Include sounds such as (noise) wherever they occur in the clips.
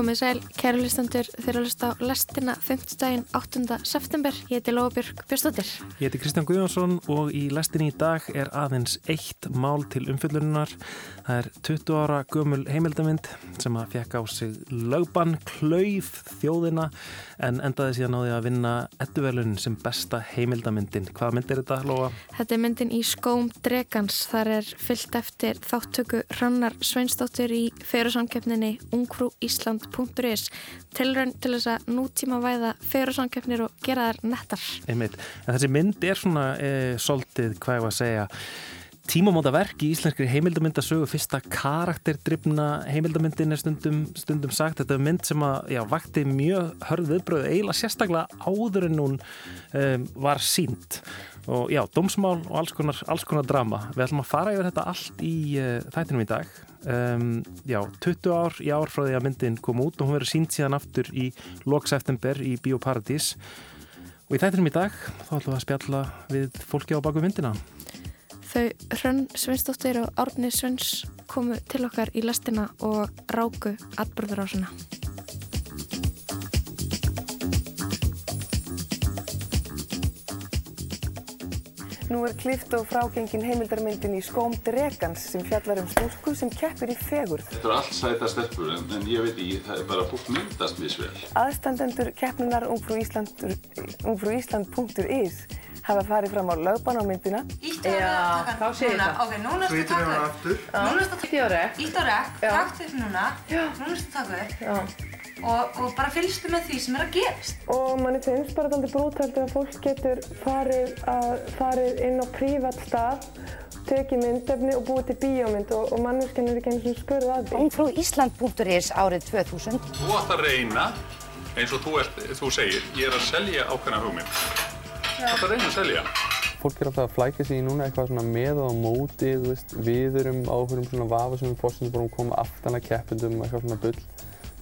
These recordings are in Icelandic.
Komið sæl, kæru listandur, þeir eru að lusta á lestina 5. daginn 8. september. Ég heiti Lóabjörg Björnstóttir. Ég heiti Kristján Guðjónsson og í lestinni í dag er aðeins eitt mál til umfyllurinnar. Það er 20 ára gömul heimildamind sem að fekk á sig lögbann, klauf þjóðina en endaði síðan á því að vinna edduvelun sem besta heimildamindin. Hvaða mynd er þetta, Lóa? Þetta er myndin í skóm Dregans. Þar er fyllt eftir þáttöku Hrannar Sveinsdóttir í ferursamkeppninni Ungfrú Ísland.is tilraun til þess að nútíma væða ferursamkeppnir og gera þær nettar. Einmitt. En þessi mynd er svona e, soltið, hvað ég var að segja, tímamóta verk í íslenskri heimildamindasögu fyrsta karakterdrifna heimildamindin er stundum, stundum sagt. Þetta er mynd sem að já, vakti mjög hörð viðbröð eiginlega sérstaklega áður en hún um, var sínt og já, dómsmál og alls konar, alls konar drama. Við ætlum að fara yfir þetta allt í uh, þættinum í dag. Um, já, 20 ár í ár frá því að myndin kom út og hún verður sínt síðan aftur í lokseftember í Bíóparadís. Og í þættinum í dag þá ætlum við að spjalla við fólki á baku myndina Þau Hrönn Sveinsdóttir og Árni Sveins komu til okkar í lastina og ráku atbyrðurásuna. Nú er klift og frágengin heimildarmyndin í skóm Dregans sem fjallar um stúrku sem keppir í fegurð. Þetta er allt sæta stelpur en, en ég veit ekki, það er bara fólk myndast misvel. Aðstandendur keppnunar ungfrúísland.is hafa farið fram á lögban á myndina. Ítt á rekk, þá sé ég það. ok, núna ertu að taka upp. Núna ertu að Ítt á rekk. Ítt á rekk, Já. takt upp núna, núna upp Já. og, og bara fylgstu með því sem er að gerast. Og manni finnst bara alltaf brútalt að fólk getur farið, að, farið inn á prívat stað, tekið myndefni og búið til bíómynd og, og manneskinn er ekki eins og spurð að því. Ungfrúísland.is árið 2000 Þú átt að reyna, eins og þú, ert, þú segir, ég er að selja ákveðna hugmynd. Þú átt að reyna að selja. Fólk er alltaf að flækja sig í núna eitthvað svona með og á móti, þú veist, við erum á einhverjum svona vafasumum fórsendum bara um að koma aftan að keppendum og eitthvað svona bull.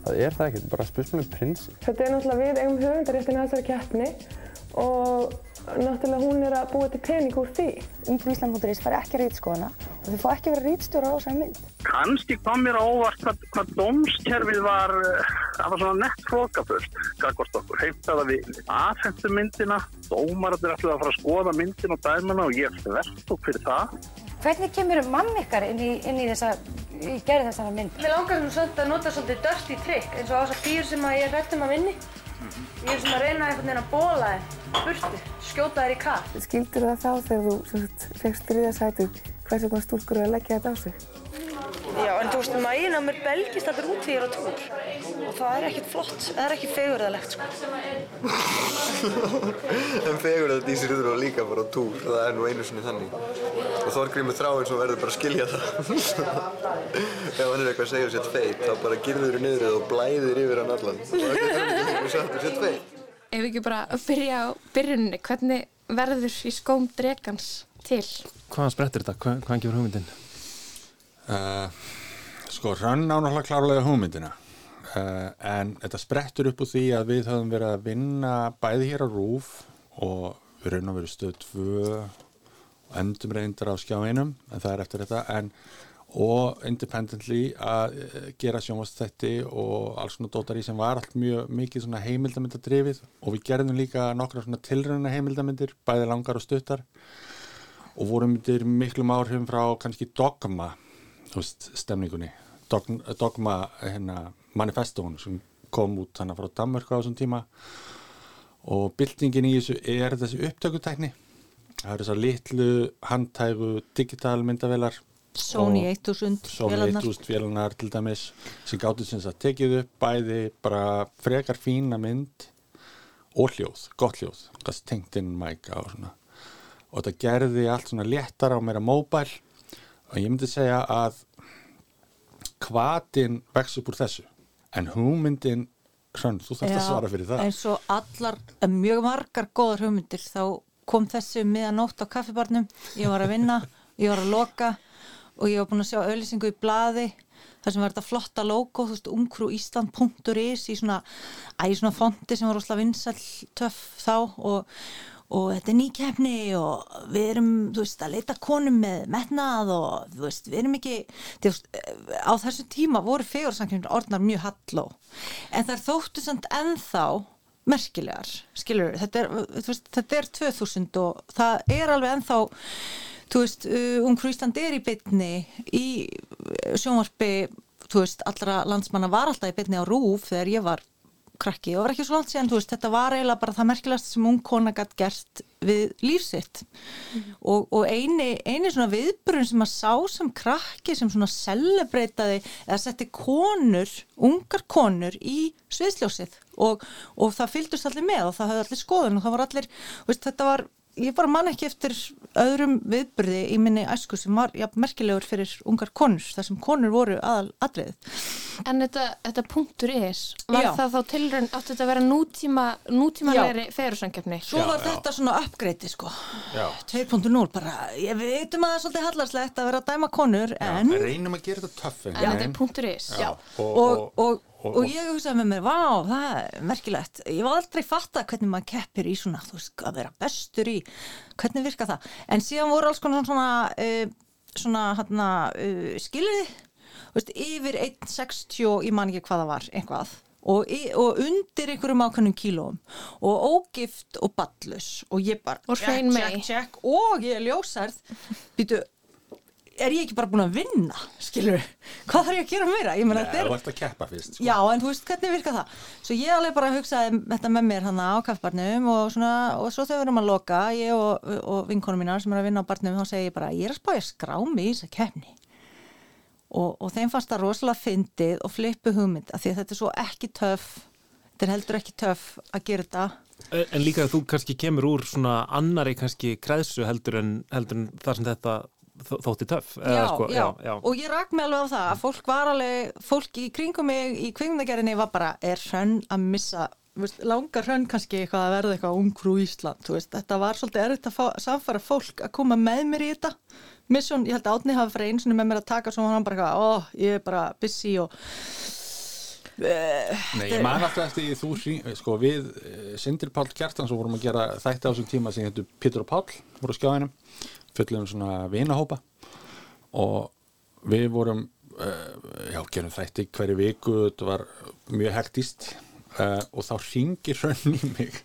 Það er það ekkert, bara spursmálum prinsip. Þetta er náttúrulega við eigum höfundaréttin að þessari keppni og náttúrulega hún er að búa til pening úr því. Ungfrúísland.is fær ekki rítskoðuna og þau fá ekki að vera rítstjóra á þessari mynd Kannski kom mér á óvart hvað, hvað dómskerfið var, eh, það var svona nett hrókafullt, gagvart okkur, heimtaða við aðfendu myndina, dómararnir ætlaði að fara að skoða myndina og dæmina og ég þvert okkur fyrir það. Hvernig kemur mamma ykkar inn í, inn í þessa, í gerð þessara mynd? Mér langar svolítið að nota svolítið dirty trick eins og á þessar dýr sem að ég rættum að vinni. Ég er svona að reyna einhvern veginn að bóla þeim, burtu, skjóta þær í katt. Skildur það þá þegar þú sem fegst þriða sætið hvers vegna stúlkur eru að leggja þetta á sig? Já, en þú veist, maginn á mér belgist allur út því ég er á túr. Og það er ekkert flott, það er ekki fegurðalegt, sko. En fegur að Dísi Rúður var líka bara á túr, það er nú einu sinni þannig. Og Þorgrímur Þráinsson verður bara að skilja það. (laughs) Ef hann er eitthvað að segja sér feit, þá bara girður þér niður og blæðir yfir hann allan. Það hann ekki sagt sér feit. Ef við ekki bara að byrja á byrjunni, hvernig verður í skóm Dregans til? Hvaðan sprettir þetta? Hvað, hvaðan gefur hugmyndin? Uh, sko, Hrönn á náttúrulega klárlega hugmyndina uh, en þetta sprettur upp úr því að við höfum verið að vinna bæði hér á Rúf og við raun og verið stöð 2 og endum reyndar á skjá einum en það er eftir þetta en og independently að eh, gera sjónvastætti og alls svona dótari sem var allt mjög mikið svona heimildamindadrifið og við gerðum líka nokkra svona tilröna heimildamindir bæði langar og stuttar og vorum myndir miklum áhrifum frá kannski dogma veist, stemningunni. Dog, dogma hérna, manifestón sem kom út þannig frá Danmörku á þessum tíma. Og byltingin í þessu er þessi upptökutækni. Það eru þessar litlu handtægu digital myndavelar Sony og 1000 Sony vélarnar. 1000 vélarnar til dæmis sem gáttu sem það tekið upp bæði bara frekar fína mynd og hljóð, gott hljóð kannski tengt inn mæka og svona. Og þetta gerði allt svona léttara og meira móbæl. Og ég myndi segja að hvatin vex upp úr þessu en hugmyndin Hrönn, þú þarfst að svara fyrir það. eins og allar, eh, mjög margar góðar hugmyndir þá kom þessi um miðanótt á kaffibarnum. Ég var að vinna, ég var að loka og ég var búin að sjá auðlýsingu í blaði þar sem var þetta flotta logo þú veist, ungfrúísland.is í svona, æ, svona fonti sem var rosalega vinsall töff þá. Og, og þetta er ný keppni og við erum, þú veist, að leita konum með metnað og þú veist, við erum ekki þú veist, á þessu tíma voru fegursankjöfnir orðnar mjög halló. En þær þóttu samt ennþá merkilegar, skilur þetta er, veist, þetta er 2000 og það er alveg ennþá þú veist, uh, Ungfrú Ísland er í bytni í uh, sjónvarpi þú veist, allra landsmanna var alltaf í bytni á rúf þegar ég var krakki og var ekki svo langt síðan, þú veist, þetta var eiginlega bara það merkilegast sem ung kona gætt gert við lífsitt og, og eini, eini svona viðbrun sem að sá sem krakki sem svona celebrataði eða setti konur, ungar konur í sviðsljósið og, og það fylgdust allir með og það höfði allir skoðun og það var allir, veist, þetta var ég bara man ekki eftir öðrum viðbyrði í minni æsku sem var ja, merkilegur fyrir ungar konur, þar sem konur voru aðal atrið. En þetta, þetta punktur is, var Já. það þá tilrönd, átti þetta að vera nútíma, nútímalegri ferursangjöfni? Svo var þetta svona uppgreiti sko, 2.0 bara, ég veitum að það er svolítið hallarslegt að vera að dæma konur en, reynum að gera þetta töff En þetta er punktur is. Já. og, og, og, ég hugsaði með mér, vá, það er merkilegt. Ég var aldrei fatta hvernig maður keppir í svona, þú veist, að vera bestur í, hvernig virka það. En síðan voru alls konar svona, uh, svona, hérna, uh, skilriði, þú veist, yfir 1,60, ég man ekki hvað það var, einhvað. Og, og undir einhverjum ákveðnum kílóum og ógift og ballus og ég bara Og mey. check, check, og ég er ljósærð býtu, er ég ekki bara búin að vinna skilur, hvað þarf ég að gera meira ég meina, Nei, þetta er þú ert að keppa fyrst sko. Já, en þú veist, hvernig virka það? Svo ég alveg bara hugsaði þetta með mér hann á kaffbarnum og svona, og svo þegar við erum að loka, ég og, og vinkonum mínar sem er að vinna á barnum, þá segi ég bara, ég er að spája að skrá mig í þessa kefni. Og, og þeim fannst það rosalega fyndið og flippu hugmynd, af því að þetta er svo ekki töff, þetta er heldur ekki töff að gera þetta. En líka að þú kannski kemur úr svona annari kannski kreðsu heldur en, heldur en þótti töff. Já, sko, já, já, og ég rak mig alveg á það að fólk var alveg, fólk í kringum mig í kvikmyndagerðinni var bara, er hrönn að missa, veist, langar hrönn kannski eitthvað að verða eitthvað ungfrú Ísland, veist, þetta var svolítið erfitt að fá, samfara fólk að koma með mér í þetta. Mission, ég held að Átni hafa fyrir einu sinni með mér að taka svo var hann bara ó, ég er bara busy og Nei, ég man alltaf eftir þú sko við eh, Sindri Páll Kjartan svo vorum að gera þætti á þessum tíma sem héttu Pétur og Páll voru skjáðinum fullum svona vinahópa. Og við vorum uh, já, gerum þætti hverju viku þetta var mjög hektist uh, og þá ringir hrönn í mig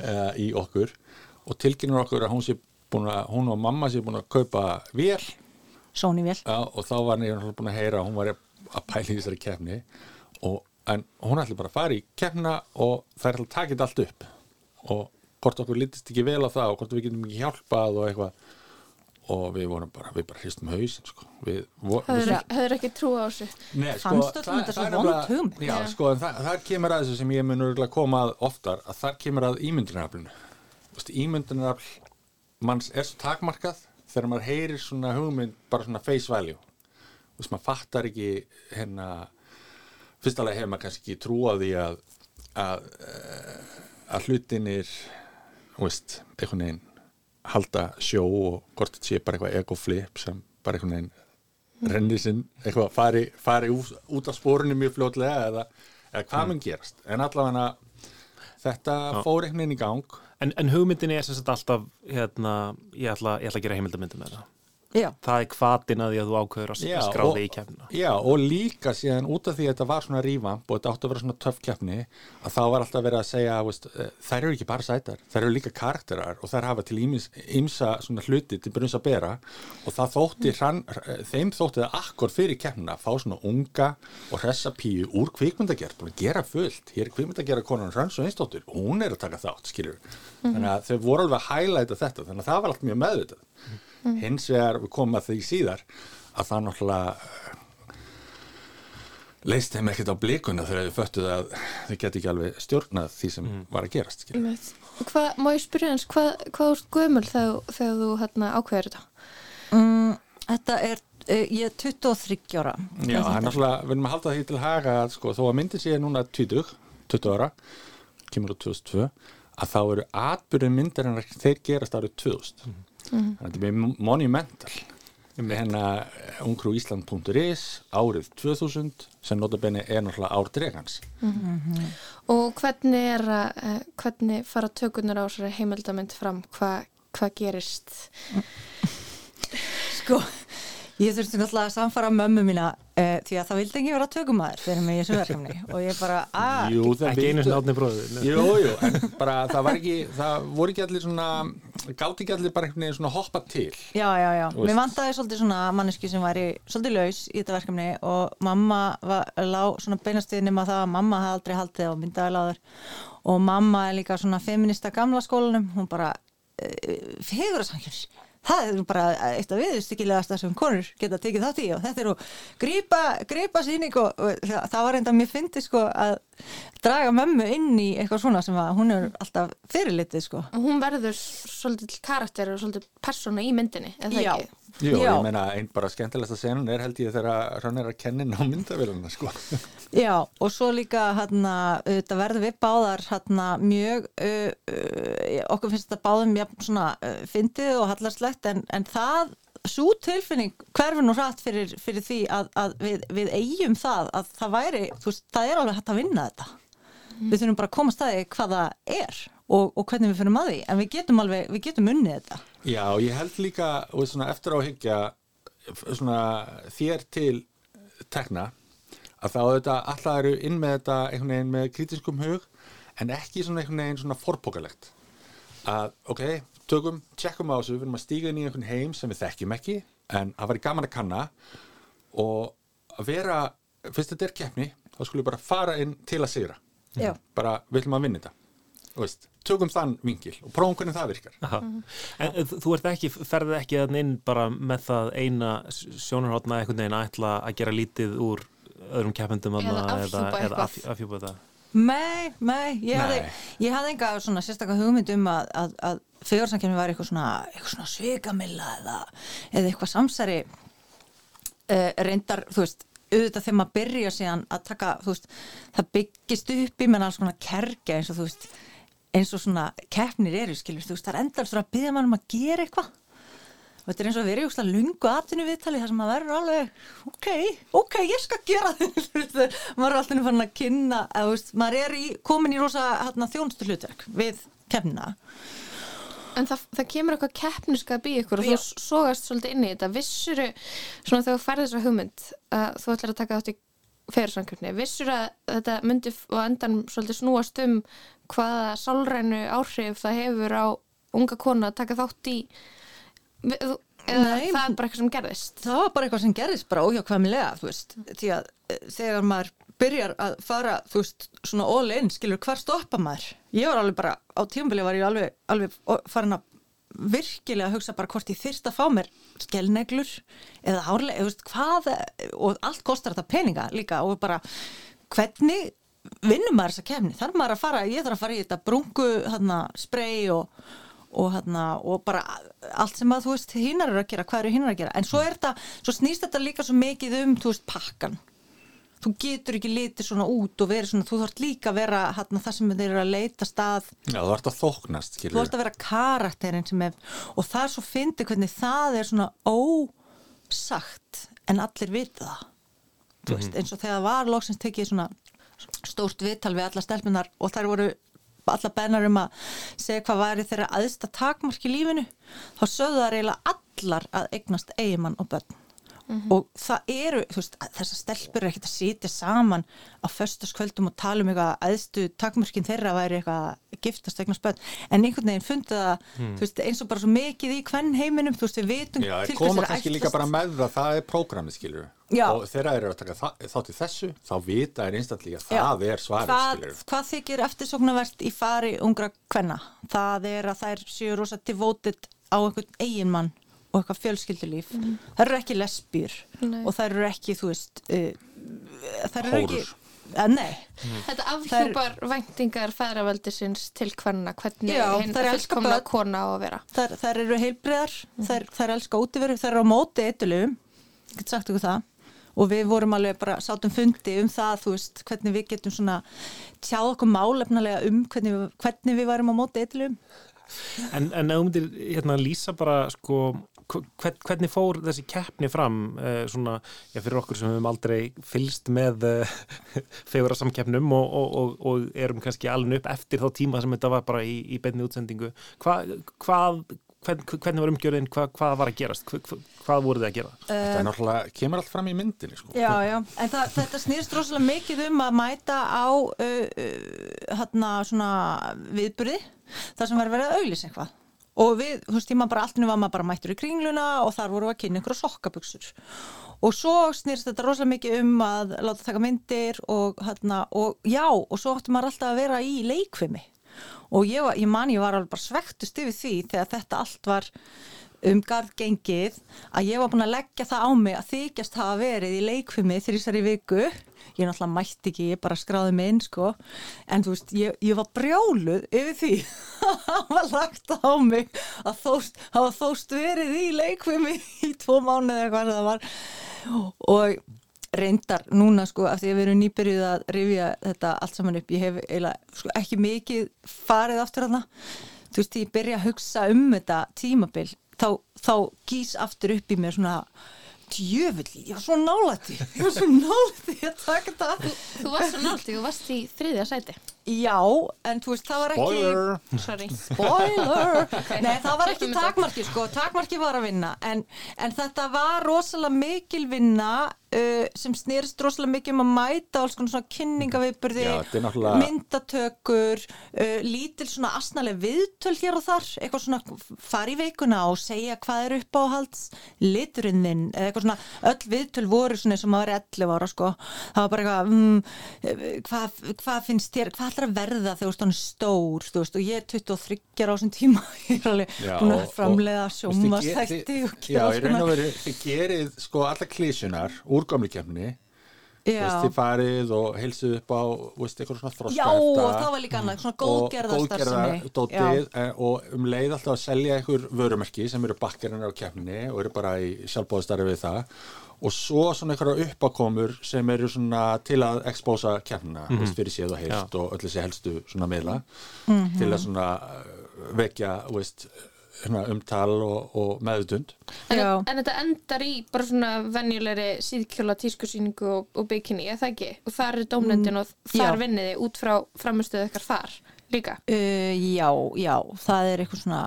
uh, í okkur og tilkynur okkur að hún sé búin að hún og mamma sé búin að kaupa vél. Sony vél. Og þá var náttúrulega búin að heyra að hún var að pæla í þessari keppni og, en hún ætli bara að fara í keppna og það er alltaf takit allt upp og hvort okkur litist ekki vel á það og hvort við getum ekki hjálpað og eitthvað og við vorum bara, við bara hristum hausinn sko. við, vo, Höfður við, höfður ekki trú á þessu? Nei, sko, öllum það- það hugmynd? Já, sko, það, það kemur að þessu sem ég mun örugglega koma að oftar að þar kemur að ímyndunaraflinu ímyndunarafl manns er svo takmarkað þegar maður heyrir svona hugmynd bara svona face value þú veist, maður fattar ekki hérna fyrst alveg hefur maður kannski ekki trú á því að að, eh, að hlutinir veist, einhvern veginn halda sjó og hvort þetta sé bara eitthvað ego-flip sem bara einhvern veginn renni sinn, eitthvað fari, fari út, út af spórunni mjög fljótlega eða, eða hvað mun gerast en allavega þetta Já. fór einhvern veginn í gang En, en hugmyndin er sem sagt alltaf hérna, ég ætla, ég ætla að gera heimildamyndum með það. Já. Það er hvatin að því að þú ákveður að Já, skráði og- í kefna. Já, og líka síðan út af því að þetta var svona rífamp og þetta átti að vera svona töff keppni að þá var alltaf verið að segja veist, eh, þær eru ekki bara sætar, þær eru líka karakterar og þær hafa til ímsa svona hluti til brunns að bera og það þótti hrann, þeim þótti það akkur fyrir keppnina að fá svona unga og hressa píu úr kvikmyndagerð búin að gera fullt, hér er kvikmyndagerð konan Hrönns og einstóttur, hún er að taka þátt skilur, Mhm. þannig að þau voru alveg að hælæta þetta, þannig að það var allt mjög meðvitað Mhm. hins vegar við komum að því síðar að það náttúrulega leist þeim ekkert á blikuna þegar þau föttuð að þau geti ekki alveg stjórnað því sem var að gerast. Hvað, má ég spyrja hans, hvað, hvað úr gömul þegar, þegar þú hérna, ákveður þetta? mm, Þetta er, uh, ég er 23 ára Já, það er náttúrulega, við erum að halda því til haga að sko, þó að myndin sé núna 20, 20 ára kemur á 2002 að þá eru atbyrðin myndarinnar þeir gerast árið 2000 Mhm. Að þetta er monumental með hennar ungrúísland.is árið 2000 sem notabenni er náttúrulega ár dregans Og hvernig er að, eh, hvernig fara tökunar á þessari heimildamönd fram? Hva, hvað gerist? Sko, ég þurfti náttúrulega að samfara mömmu mína uh, því að það vildi ekki vera tökumæður fyrir mig í þessu verkefni. Og ég bara, að Jú, það Ekki einu sinni átni bróður. Jú, jú, en bara það var ekki það voru ekki allir svona gátt ekki allir bara einhvern veginn svona hoppa til. Já, já, já, Þú veist. mér vantaði svolítið svona manneski sem væri svolítið laus í þetta verkefni og mamma var, lá svona beinastuði nema það að mamma hafði aldrei haldið á myndaðiláður og mamma er líka svona feminista gamla skólanum, hún bara uh, fegur að samkjöfs það er bara eitt af viðstykkilegasta sem konur geta tekið þátt í og þetta er nú grípa, grípa síning og, og það, var enda mér fyndið sko að draga mömmu inn í eitthvað svona sem að hún er alltaf fyrirlitið sko Hún verður svolítið karakter og svolítið persóna í myndinni, er það Já. Jú, Já. ég meina einn bara skemmtilegsta senun er held ég þegar hann er að kennin á myndavéluna sko. (laughs) Já, og svo líka hérna, þetta verður við báðar hérna, mjög uh, uh, okkur finnst þetta báðum jafn svona uh, fyndið og hallarslegt en, en það, svo tilfinning hverfur nú hratt fyrir, fyrir því að, að við, við eigum það að það væri, þú veist, það er alveg hægt að vinna þetta við þurfum bara að koma staði hvað það er og, og hvernig við fyrir að því. En við getum alveg, við getum unnið þetta. Já, ég held líka og svona eftir á að hyggja svona þér til tekna að þá þetta alltaf eru inn með þetta einhvern veginn með kritiskum hug en ekki svona einhvern veginn svona forpokalegt. Að ok, tökum, tjekkum á þessu við erum að stíga inn í einhvern heim sem við þekkjum ekki en það væri gaman að kanna. Og að vera fyrst þetta er keppni, þá skulum við bara fara inn til að sigra. Já. bara við ætlum að vinna þetta Þú veist, tökum þann vingil og prófum hvernig það virkar Aha. En uh, þú ert ekki, ferðið ekki þannig inn bara með það eina sjónarhóttna einhvern veginn að ætla að gera lítið úr öðrum keppendum Eða afhjúpa eða eitthvað. af- afhjúpa þetta Nei, nei, ég hafði, Nei. ég hafði enga svona sérstaklega hugmynd um að, að, að fegursamkjöfni var eitthvað svona, eitthvað svona svikamilla eða, eða eitthvað samsæri uh, reyndar, þú veist, auðvitað þegar maður byrja síðan að taka, þú veist, það byggist upp í menn alls konar kergja eins og þú veist, eins og svona keppnir eru, skilur, þú veist, það er endar svona að byggja mann um að gera eitthvað. Og þetta er eins og í úrslega lungu atvinnu viðtali þar sem maður verður alveg ok, ok, ég skal gera (laughs) þetta. Maður er alltaf fann að kynna að, veist, maður er í, komin í rosa hérna, þjónustu hlutverk við kemna En það, það kemur eitthvað keppniskap í ykkur og þú sogast svolítið inn í þetta. Vissuru, svona þegar þú færði þessar hugmynd að þú ætlar að taka þátt í feyrursamkjöfni, vissuru að þetta myndi á endan svolítið snúast um hvaða sálrænu áhrif það hefur á unga kona að taka þátt í eða Nei. það er bara eitthvað sem gerðist? það var bara eitthvað sem gerðist bara óhjákvæmilega þú veist, því að eh, þegar maður byrjar að fara, þú veist, svona all in, skilur, hvar stoppa maður ég var alveg bara, á tímabili var ég alveg, alveg farin að virkilega hugsa bara hvort ég þyrst að fá mér skelneglur eða hárlega, veist, hvað og allt kostar þetta peninga líka og bara, hvernig vinnum maður þessa kefni, þarf maður að fara ég þarf að fara í þetta brungu, þarna, spray og og, hérna, og bara allt sem að þú veist hinnar eru að gera, hvað eru hinnar að gera? En svo er þetta, svo snýst þetta líka svo mikið um þú veist pakkan þú getur ekki litið svona út og verið svona þú þarf líka að vera hérna, það sem þeir eru að leita stað Já, þú ert að þóknast, þú skilur ert að vera karakterinn sem er og það er svo fyndið hvernig það er svona ósagt en allir vita það. Þú veist, eins og þegar var loksins tekið svona stórt viðtal við alla stelpunar og þær voru alla bennar um að segja hvað væri þeirra aðsta takmark í lífinu þá sögðu það eiginlega allar að eignast eigimann og börn og það eru, þú veist, þessar stelpur er ekkert að sitja saman á föstaskvöldum og tala um eitthvað aðstu takmörkin þeirra væri eitthvað að giftast eignast börn en einhvern veginn fundið það, Hmm. þú veist, eins og bara svo mikið í hvern heiminum, þú veist, við vitum Já, til koma er kannski líka bara með það, það er prógramið, skilur Já. og þegar þeir eru að taka þátt í þessu þá vita þeir einstantlega að Já. það er svarið, hvað, skilur hvað þykir eftirsóknarvert í fari ungra kvenna? Það er að þær séu rosa og eitthvað fjölskyldulíf. Mhm. Þær eru ekki lesbýr og þær eru ekki, þú veist, uh, þær eru ekki... Hórur. Uh, nei. Þetta afhjúpar væntingar feðraveldisins til hvernig hvernig Já, hinn elska fullkomna kona á að vera. Þær, þær eru heilbriðar, Mhm. þær, þær elska útiveru, þær eru á móti eitulugum, ég get sagt ykkur það. Og við vorum alveg bara, sátum fundi um það, þú veist, hvernig við getum svona tjáð okkur málefnalega um hvernig við, hvernig við varum á móti eitulugum. En, en ef þú myndir hérna, lýsa bara sko, hvernig fór þessi keppni fram uh, svona, já, fyrir okkur sem hefum aldrei fylst með (laughs) uh, fegura samkeppnum og, og, og, og erum kannski alveg upp eftir þá tíma sem þetta var bara í, í beinni útsendingu Hva, hvað, hvern, hvernig var umgjörðin, Hva, hvað var að gerast Hva, hvað voruð þið að gera? Þetta er náttúrulega, kemur allt fram í myndinni sko. Já, já, en það, þetta snýrst rosalega mikið um að mæta á uh, uh, hérna svona viðburði þar sem verður verið að auglýsa eitthvað og við, þú veist, ég maður bara alltaf var maður bara mættur í kringluna og þar voru að kynna ykkur sokkabuxur. Og svo snýrst þetta rosalega mikið um að láta taka myndir og hérna, og já, og svo ætti maður alltaf að vera í leikfimi. Og ég, var, ég man ég var alveg bara svektust yfir því þegar þetta allt var um garð gengið að ég var búin að leggja það á mig að þykjast hafa verið í leikfimi þrýsar í viku ég náttúrulega mætti ekki, ég bara skráði mig inn sko, en þú veist, ég, ég var brjáluð yfir því (laughs) að hafa lagt á mig að þóst, hafa þóst verið í leikfimi í tvo mánuði eða hvað það var. Og reyndar núna sko, af því að við erum nýbyrjuð að rifja þetta allt saman upp, ég hef eiginlega sko, ekki mikið farið aftur að það þú veist, ég byrja að hugsa um þetta tímabil, þá, þá gís aftur upp í mér svona djöfull, ég var svo nálætti. Ég var svo nálætti að taka þetta Þú, þú varst svo nálætti, þú varst í þriðja sæti. Já, en þú veist, það var ekki Spoiler. Sorry. Spoiler. (laughs) Nei, það var ekki takmarki, sko, takmarki var að vinna. En, en þetta var rosalega mikil vinna uh, sem snýrist rosalega mikið um að mæta alls konar svona er náttúrulega- myndatökur uh, lítil svona asnaleg viðtöl hér og þar, eitthvað svona fara í veikuna og segja hvað er uppáhalds liturinn þinn, eitthvað svona öll viðtöl voru svona eins og maður er 11 ára sko, það var bara eitthvað mm, hvað, hvað finnst þér, hvað ætlar að verða þegar þú ert hann stór, þú veist og ég er 23 ára á þessum tíma (laughs) ég er alveg búin að framlega sjómasþætti þið- og gera sko alla klísunar úr gamli kemni Þú Já. veist, þið farið og heilsuð upp á þú veist, eitthvað svona þroska Já, og það var líka annað, svona góðgerðarstarfsemi. eh, og um leið alltaf að selja einhver vörumerki sem eru bakkarinnar á keppninni og eru bara í sjálfbóðastarfi við það og svo svona einhverja uppakomur sem eru svona til að expósa keppnina, mm. -hmm. fyrir séð og heilt og öll þessi helstu svona meðla Mhm. til að svona eh, vekja þú veist, umtal og, og meðutund en, en þetta endar í bara svona venjulegri síðkjóla tískusýningu og, og bikini, er það ekki? Og þar er dómnendin og þar vinniði út frá framistöðu ykkar þar líka Uh, já, já, það er eitthvað svona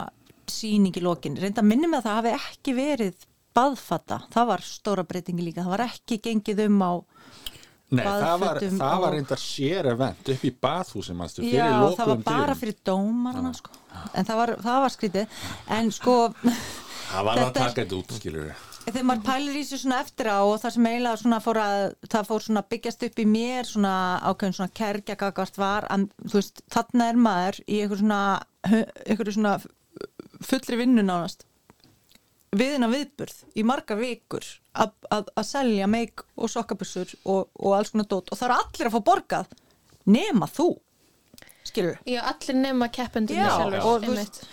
síning í lokin. Reynda minni með að það hafi ekki verið baðfata. Það var stóra breytingi líka. Það var ekki gengið um á Nei, það var, það var reyndar sér event upp í bathúsi mannstu, fyrir Já, lokuðum það var bara fyrir dómarna sko. En það var, það var skrítið. En sko, (laughs) Það var að taka þetta út, skilur við þegar maður pælir í sig svona eftir á og það sem eiginlega svona fór að það fór svona byggjast upp í mér svona ákveðin svona kergjagagvart var að þú veist, þarna er maður í einhver svona, einhver svona fullri vinnu nánast viðina viðburð í marga vikur að, að, að selja meik og sokkabussur og, og alls konar dót. Og það eru allir að fá borgað nema þú skilur Já, allir nema keppendum Já, sjálfur og, veist,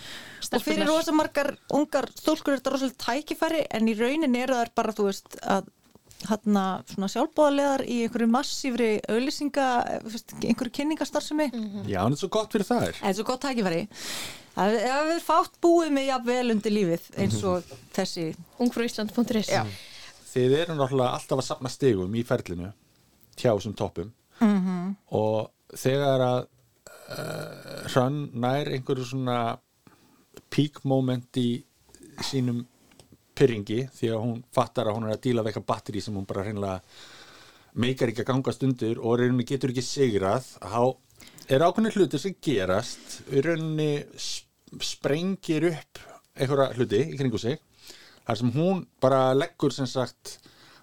og fyrir rosa margar ungar stúlkur er þetta rosalega tækifæri en í raunin eru þær bara þú veist að hérna svona sjálfbóðalegar í einhverju massífri auðlýsinga, veist, einhverju kynningarstarfsemi. Já, en þetta er svo gott fyrir það er en svo gott tækifæri. Það verið fátt búið með jafnvel undir lífið eins og þessi. Ungfrúísland.is. Þið eru náttúrulega alltaf að sapna stigum í ferlinu hjá þessum toppum. Mhm. og þegar að uh, hrann nær einhverju svona peak moment í sínum pyrringi því að hún fattar að hún er að díla eitthvað batteri sem hún bara hreinlega meikar ekki að gangast undir og rauninni getur ekki sigrað þá er ákveðni hluti sem gerast rauninni sp- sprengir upp einhverja hluti í kringu sig þar sem hún bara leggur sem sagt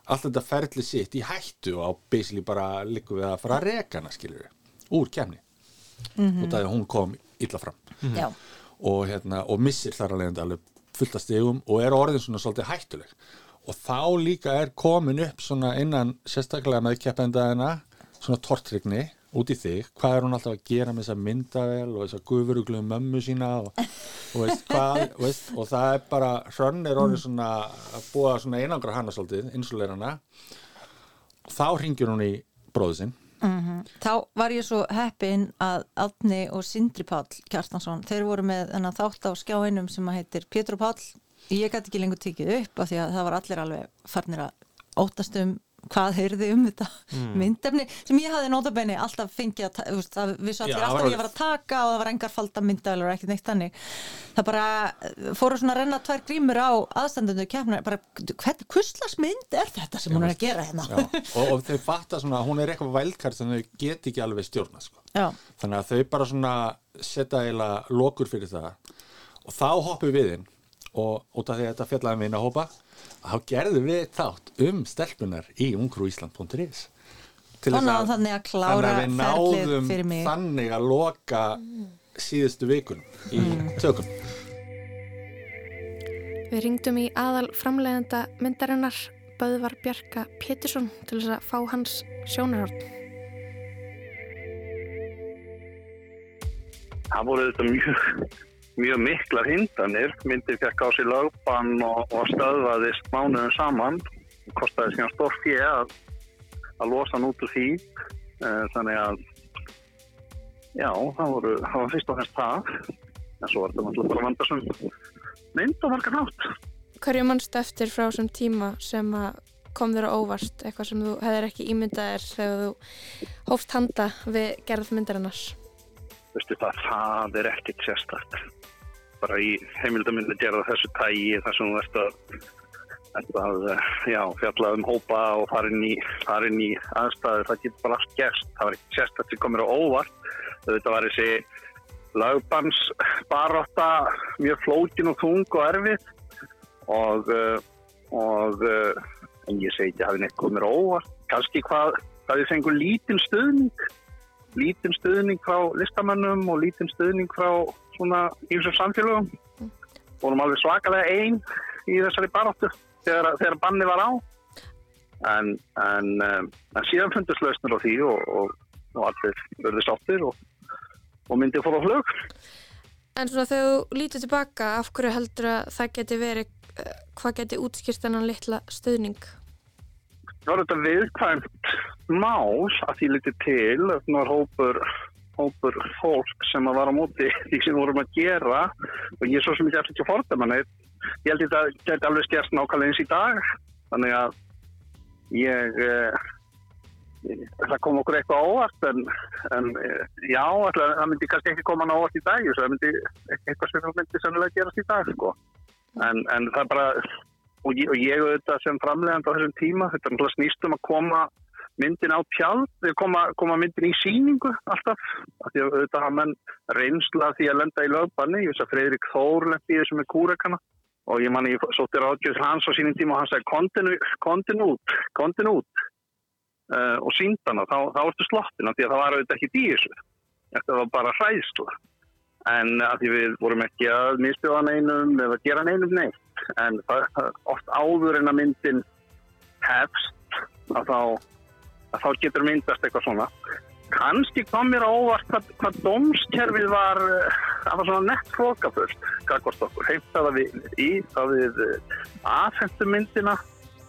allt þetta ferli sitt í hættu og á basically bara liggur við að fara að reka hana skilur við, úr kemni Mhm. og það er hún kom illa fram Já. og, hérna, og missir þar að leiðandi alveg fullt af stegum og er orðin svona svolítið hættuleg. Og þá líka er komin upp svona innan sérstaklega með keppendaðina svona tortrygni út í þig, hvað er hún alltaf að gera með þessa myndavel og þessa gufuruglu mömmu sína og, og veist hvað (laughs) veist, og það er bara, hrönn er orðin svona að búa svona einangra hana svolítið, insulerana og þá ringir hún í bróðu sinn Mhm. Þá var ég svo heppin að Átni og Sindri Páll Kjartansson, þeir voru með þátt á skjáinum sem að heitir Pétur og Páll ég gæti ekki lengur tekið upp af því að það var allir alveg farnir að óttast um hvað heyrði um þetta Mm. myndefni sem ég hafði notabenni alltaf fengið að, þú veist, það vissu allir Já, alltaf að ég var að taka og það var engar falda myndavel og ekkert neitt þannig það bara eh, fóru svona að renna tvær grímur á aðstandundu keppna bara, hvurslags mynd er þetta sem hún er að gera hérna Já, og, og þau fatta svona að hún er eitthvað vælkart sem þau get ekki alveg stjórna sko. Já. þannig að þau bara svona setja eiginlega lokur fyrir það og þá hoppum við inn og út af því að þetta fjallaði þá gerðum við þátt um stelpunar í náðum þannig að klára þannig að við ferlið náðum fyrir mig. þannig að loka síðustu vikun í Mm. tökum Við ringdum í aðal framleiðenda myndarinnar Böðvar Bjarka Pétursson til þess að fá hans sjónarhort. Það voru þetta mjög, mjög miklar hindanir. Myndið fekk á sig lögbann og, og stöðvaðist mánuðum saman. Það kostaði síðan stór fjö að, að losa hann út úr því. Eh, Þannig að, já, það, voru, það var fyrst og fremst það. En svo var þetta náttúrulega bara vandasum mynd og margar nátt. Hverju mannstu eftir frá þessum tíma sem að kom þér á óvart, eitthvað sem þú hefðir ekki ímyndað þér þegar þú hófst handa við gerð myndarinnar? Veistu það, það er ekkert sérstakt. Bara í heimildamindi gera þessu tægi þar sem þú ert að, að eh, já, fjalla um hópa og fara inn í, í aðstæður. Það getur bara allt gerst. Það var ekkert sérstakt sem komir á óvart. Þetta var þessi lagbans baróta mjög flókin og þung og erfið og, eh, og eh, en ég segi ekki að hafi neitt komir á óvart. Kanski hvað, hvað við fengum lítinn stuðning lítinn stuðning frá listamönnum og lítinn stuðning frá svona ímsum samfélögum. Vorum alveg svakalega einn í þessari baróttu þegar, þegar banni var á. En, en, um, en síðan fundist lausnir á því og, og, og allir verður sáttir og, og myndið fór á flög. En svona þegar þú lítur tilbaka, af hverju heldur að það geti verið, eh, hvað geti útskýrt þennan litla stuðning? Það var þetta viðkvæmt mál að því litið til, það var hópur, hópur fólk sem að var á móti því sem vorum að gera og ég er svo sem ekki eftir ekki að fordæma neitt. Ég held að þetta geti alveg skerst nákvæmlega eins í dag, þannig að ég, eh, það kom okkur eitthvað óvart en, en eh, já, ætla, það myndi kannski ekki koma á óvart í dag, það myndi eitthvað sem myndi sennilega gerast í dag, sko. En, en það er bara, og ég, og ég auðvitað sem framlegand á þessum tíma, þetta er náttúrulega snýst um að koma myndin á tjald, við koma, koma myndin í síningu alltaf, af því að auðvitað hafa menn reynsla því að lenda í lögbanni, ég veist að Freyrik Þór lendi í þessu með kúrekana. Og ég manni, ég sótti ráðgjöð hans á sínum tíma og hann sagði kontin, kontin út, kontin út. Uh, og síndana, þá, þá ertu slottin af því að það var auðvitað ekki þessu, þetta var bara hræðsla. En að því við vorum ekki að misbjóða neinum eða gera neinum neitt. En það oft áður en að myndin hefst að þá, að þá getur myndast eitthvað svona. Kannski kom mér á óvart hvað, hvað dómskerfið var eh, það var svona nett flokafullt gagvart okkur, heimtaða við í það við aðfendu myndina.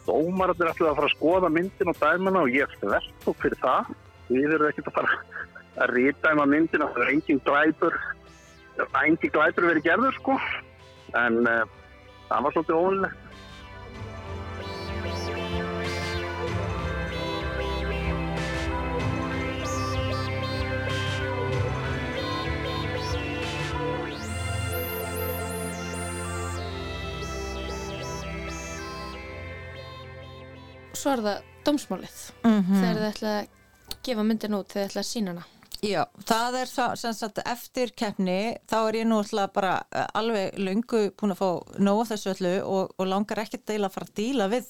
Dómararnir ætlaði að fara að skoða myndin og dæmuna og ég þvert og fyrir það. Við erum ekkert að fara að rítæma myndina, það er engin glæpur engin glæpur verið gerður sko. En uh, það var svolítið óvinnlegt Svo er það dómsmálið, Mhm. þegar þið ætla að gefa myndin út, þegar þið ætla að sína hana. Já, það er svo, sem sagt eftir keppni, þá er ég nú alltaf bara eh, alveg löngu búin að fá nóg af þessu öllu og, og langar ekkert deila að fara að díla við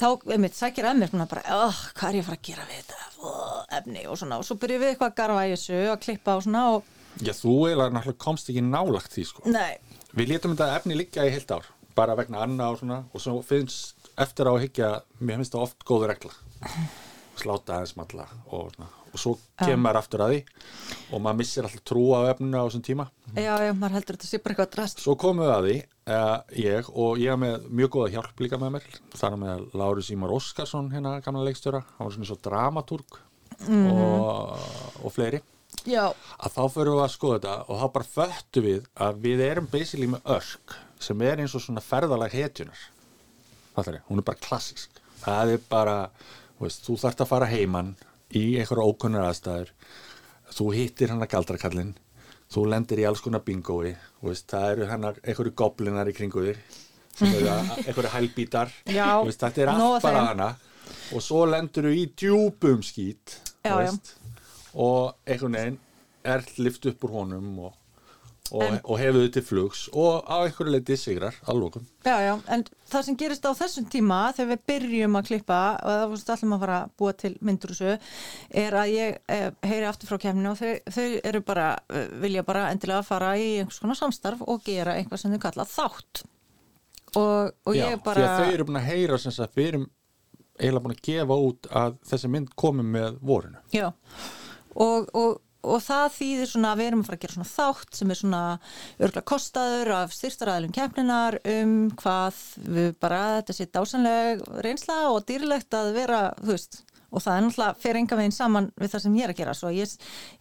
þá, einmitt, sækir að mér svona bara, oh, hvað er ég að fara að gera við þetta oh, efni og svona, og svo byrjum við eitthvað að garfa í þessu, að klippa og svona og Já, þú eiginlega náttúrulega komst ekki nálagt því sko. nei, Við létum þetta efni liggja í heilt ár bara vegna Anna og svona og svo finnst eftir á að higgja mér finnst það oft góð regla. Sláta aðeins malla og, og svo kemur maður aftur að því og maður missir alltaf trú á efninu á þessum tíma. Já, já, maður heldur þetta sé bara eitthvað drast. Svo komum við að því uh, ég og ég hef með mjög góða hjálp líka með mér. Þar með Lári Símar Óskarsson hérna gamla leikstjóra, hann var svona svo dramatúrg Mhm. og, og fleiri. Já, að þá förum við að skoða þetta og þá bara föttu við að við erum basically með örk sem er eins og svona ferðalag hetjunar Fattari, hún er bara klassisk það er bara, veist, þú þarft að fara heiman í einhverja ókunnar aðstæður. Þú hittir hann að galdrakallin þú lendir í alls konar bingói. Veist, það eru hann einhverju goblinar í kringu þér (laughs) að- einhverju hælbítar. Veist, þetta er allt bara hana. Og svo lendur þú í djúpum skít þú Já, já. og einhvern veginn er lift upp úr honum og, og, En- og hefur þau til flugs og á einhverju leiti sigrar að lókum Já, já, en það sem gerist á þessum tíma þegar við byrjum að klippa og það fórst allir að fara að búa til myndur þessu er að ég eh, heyri aftur frá kemni og þau, þau eru bara eh, vilja bara endilega fara í einhvers konar samstarf og gera einhvað sem þau kalla þátt. Og, og Já, ég bara því að þau eru búin að heyra sem sagt, við erum eiginlega búin að gefa út að þessi mynd komi með vorinu. Já, og, og, og það þýðir svona að við erum að fara að gera svona þátt sem er svona örgla kostaður af styrstaræðilum keppninar um hvað við bara, þetta sé dásanleg reynsla og dýrlegt að vera, þú veist, og það er náttúrulega fyrir enga veginn saman við það sem ég er að gera. Svo ég,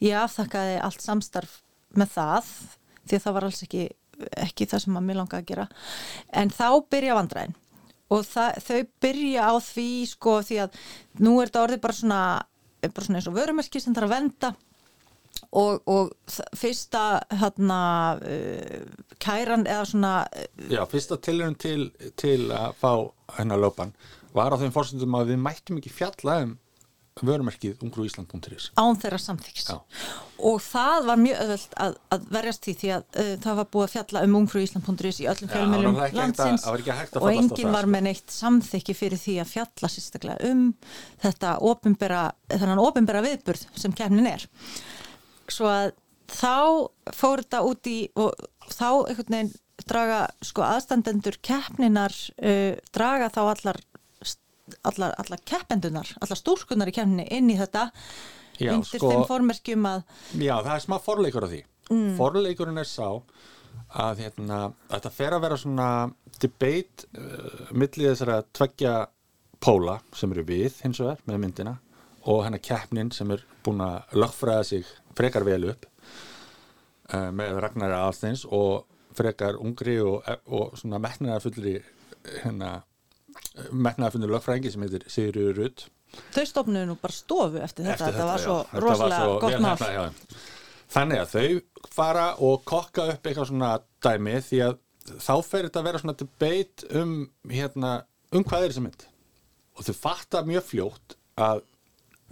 ég afþakkaði allt samstarf með það, því að það var alls ekki, ekki það sem að mér langaði að gera. En þá byrja vandræðin og það, þau byrja á því sko því að nú er þetta orðið bara svona, bara svona eins og vörumerki sem þarf að venda og, og fyrsta hérna uh, kæran eða svona Já, fyrsta tilhörun til, til að fá hennar löpan var á þeim fórsendum að við mættum ekki fjalla um vörumerkið ungruísland.is án þeirra samþykks Já. og það var mjög öðvöld að, að verjast því því að uh, það var búið að fjalla um ungfrúísland.is í öllum fjölmjölum landsins. að og enginn var með neitt samþykki fyrir því að fjalla sérstaklega um þetta opinbera, þennan opinbera viðburð sem kemnin er svo að þá fór þetta út í og þá einhvern veginn draga sko aðstandendur keppninar uh, draga þá allar allar, allar keppendunar, allar stúrkunar í keppninni inn í þetta Já, undir sko- þeim formerkjum að Já, það er smá forleikur á því Mm. Forleikurinn er sá að hérna, þetta fer að vera svona debate uh, millið þessara tveggja póla sem eru við hins vegar með myndina og hennar keppnin sem er búin að lögfræða sig frekar vel upp uh, með Ragnar Alsteins og frekar ungri og, og svona metnaðarfullri hérna, metnaðarfullri lögfræðingi sem heitir Sigurður Rutt þau stofnuðu nú bara stofu eftir þetta, Eftir þetta var já. svo var rosalega svo gott þeim. Þannig að þau fara og kokka upp eitthvað svona dæmi því að þá fer þetta að vera svona debate um, hérna, um hvað er þessi mynd og þau fatta mjög fljótt að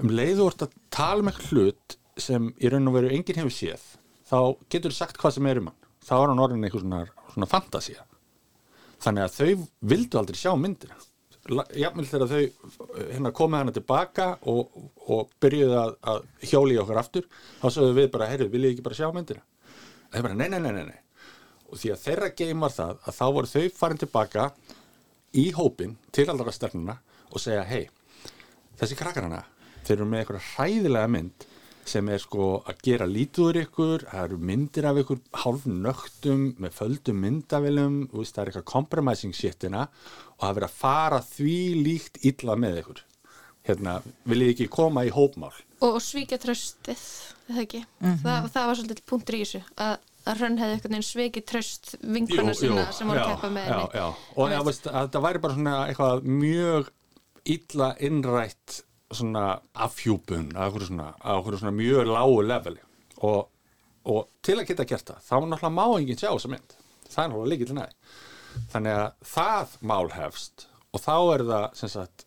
um leiðu úr að tala um eitthvað hlut sem í raun og veru enginn hefur séð þá getur þú sagt hvað sem er um hann. Þá er hann orðin eitthvað svona, svona fantasía. Þannig að þau vildu aldrei sjá myndina. La- jafnvel þegar þau hérna komið hana tilbaka og, og byrjuðu að, að hjóli í okkur aftur þá sögðu við bara, heyrðu, viljið ekki bara sjá myndina? Þau bara, nei, nei, nei, nei, nei. Og því að þeirra geim var það að þá voru þau farin tilbaka í hópin til allra sternuna og segja, hei þessi krakkar hana, þeir eru með eitthvað hræðilega mynd sem er sko að gera lítuður ykkur, það eru myndir af ykkur hálf nögtum með földum myndavillum, það er eitthvað compromising shitina og það er verið að fara því líkt illa með ykkur. Hérna, viljið ekki koma í hópmál? Og svíkja tröstið það ekki, Mhm. það, það var svolítið punktur í þessu að, að Hrönn hefði einhvern veginn svikið tröst vinkona jú, sem voru að keppa með já, henni. já. og já, veist, að þetta væri bara svona eitthvað mjög illa innrætt svona afhjúpun að okkur svona, svona mjög lágu leveli. Og, og til að geta gert það, þá náttúrulega má enginn sjá þessa mynd, það er náttúrulega líkið til næði. Þannig að það mál hefst og þá er það sem sagt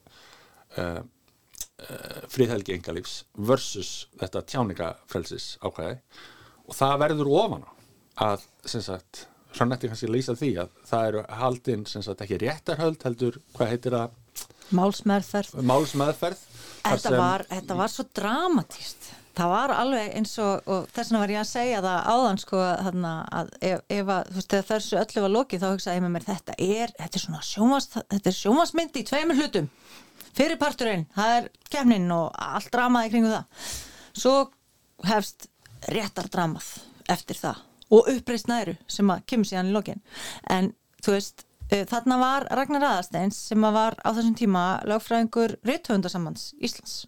uh, uh, friðhelgi engalífs versus þetta tjáningafrelsis ákvæði. Og það verður ofan á að sem sagt Hrannetti kannski lýsa því að það eru haldin sem sagt ekki réttarhöld heldur, hvað heitir það, málsmeðferð. Þar Þetta var, þetta var svo dramatíst. Það var alveg eins og, og þess vegna var ég að segja það áðan sko þarna, að ef, ef að, þú veist, þegar þessu öllu var lokið þá hugsaði ég með mér þetta er, þetta er svona sjómas, þetta er sjómasmynd í tveimur hlutum. Fyrir parturinn, það er kemnin og allt dramaði kringu það. Svo hefst réttar dramað eftir það og uppreist næru sem að kemur síðan í lokin. En þú veist, þarna var Ragnar Aðarsteins sem var á þessum tíma lögfræðingur Rithöfundasambands Íslands.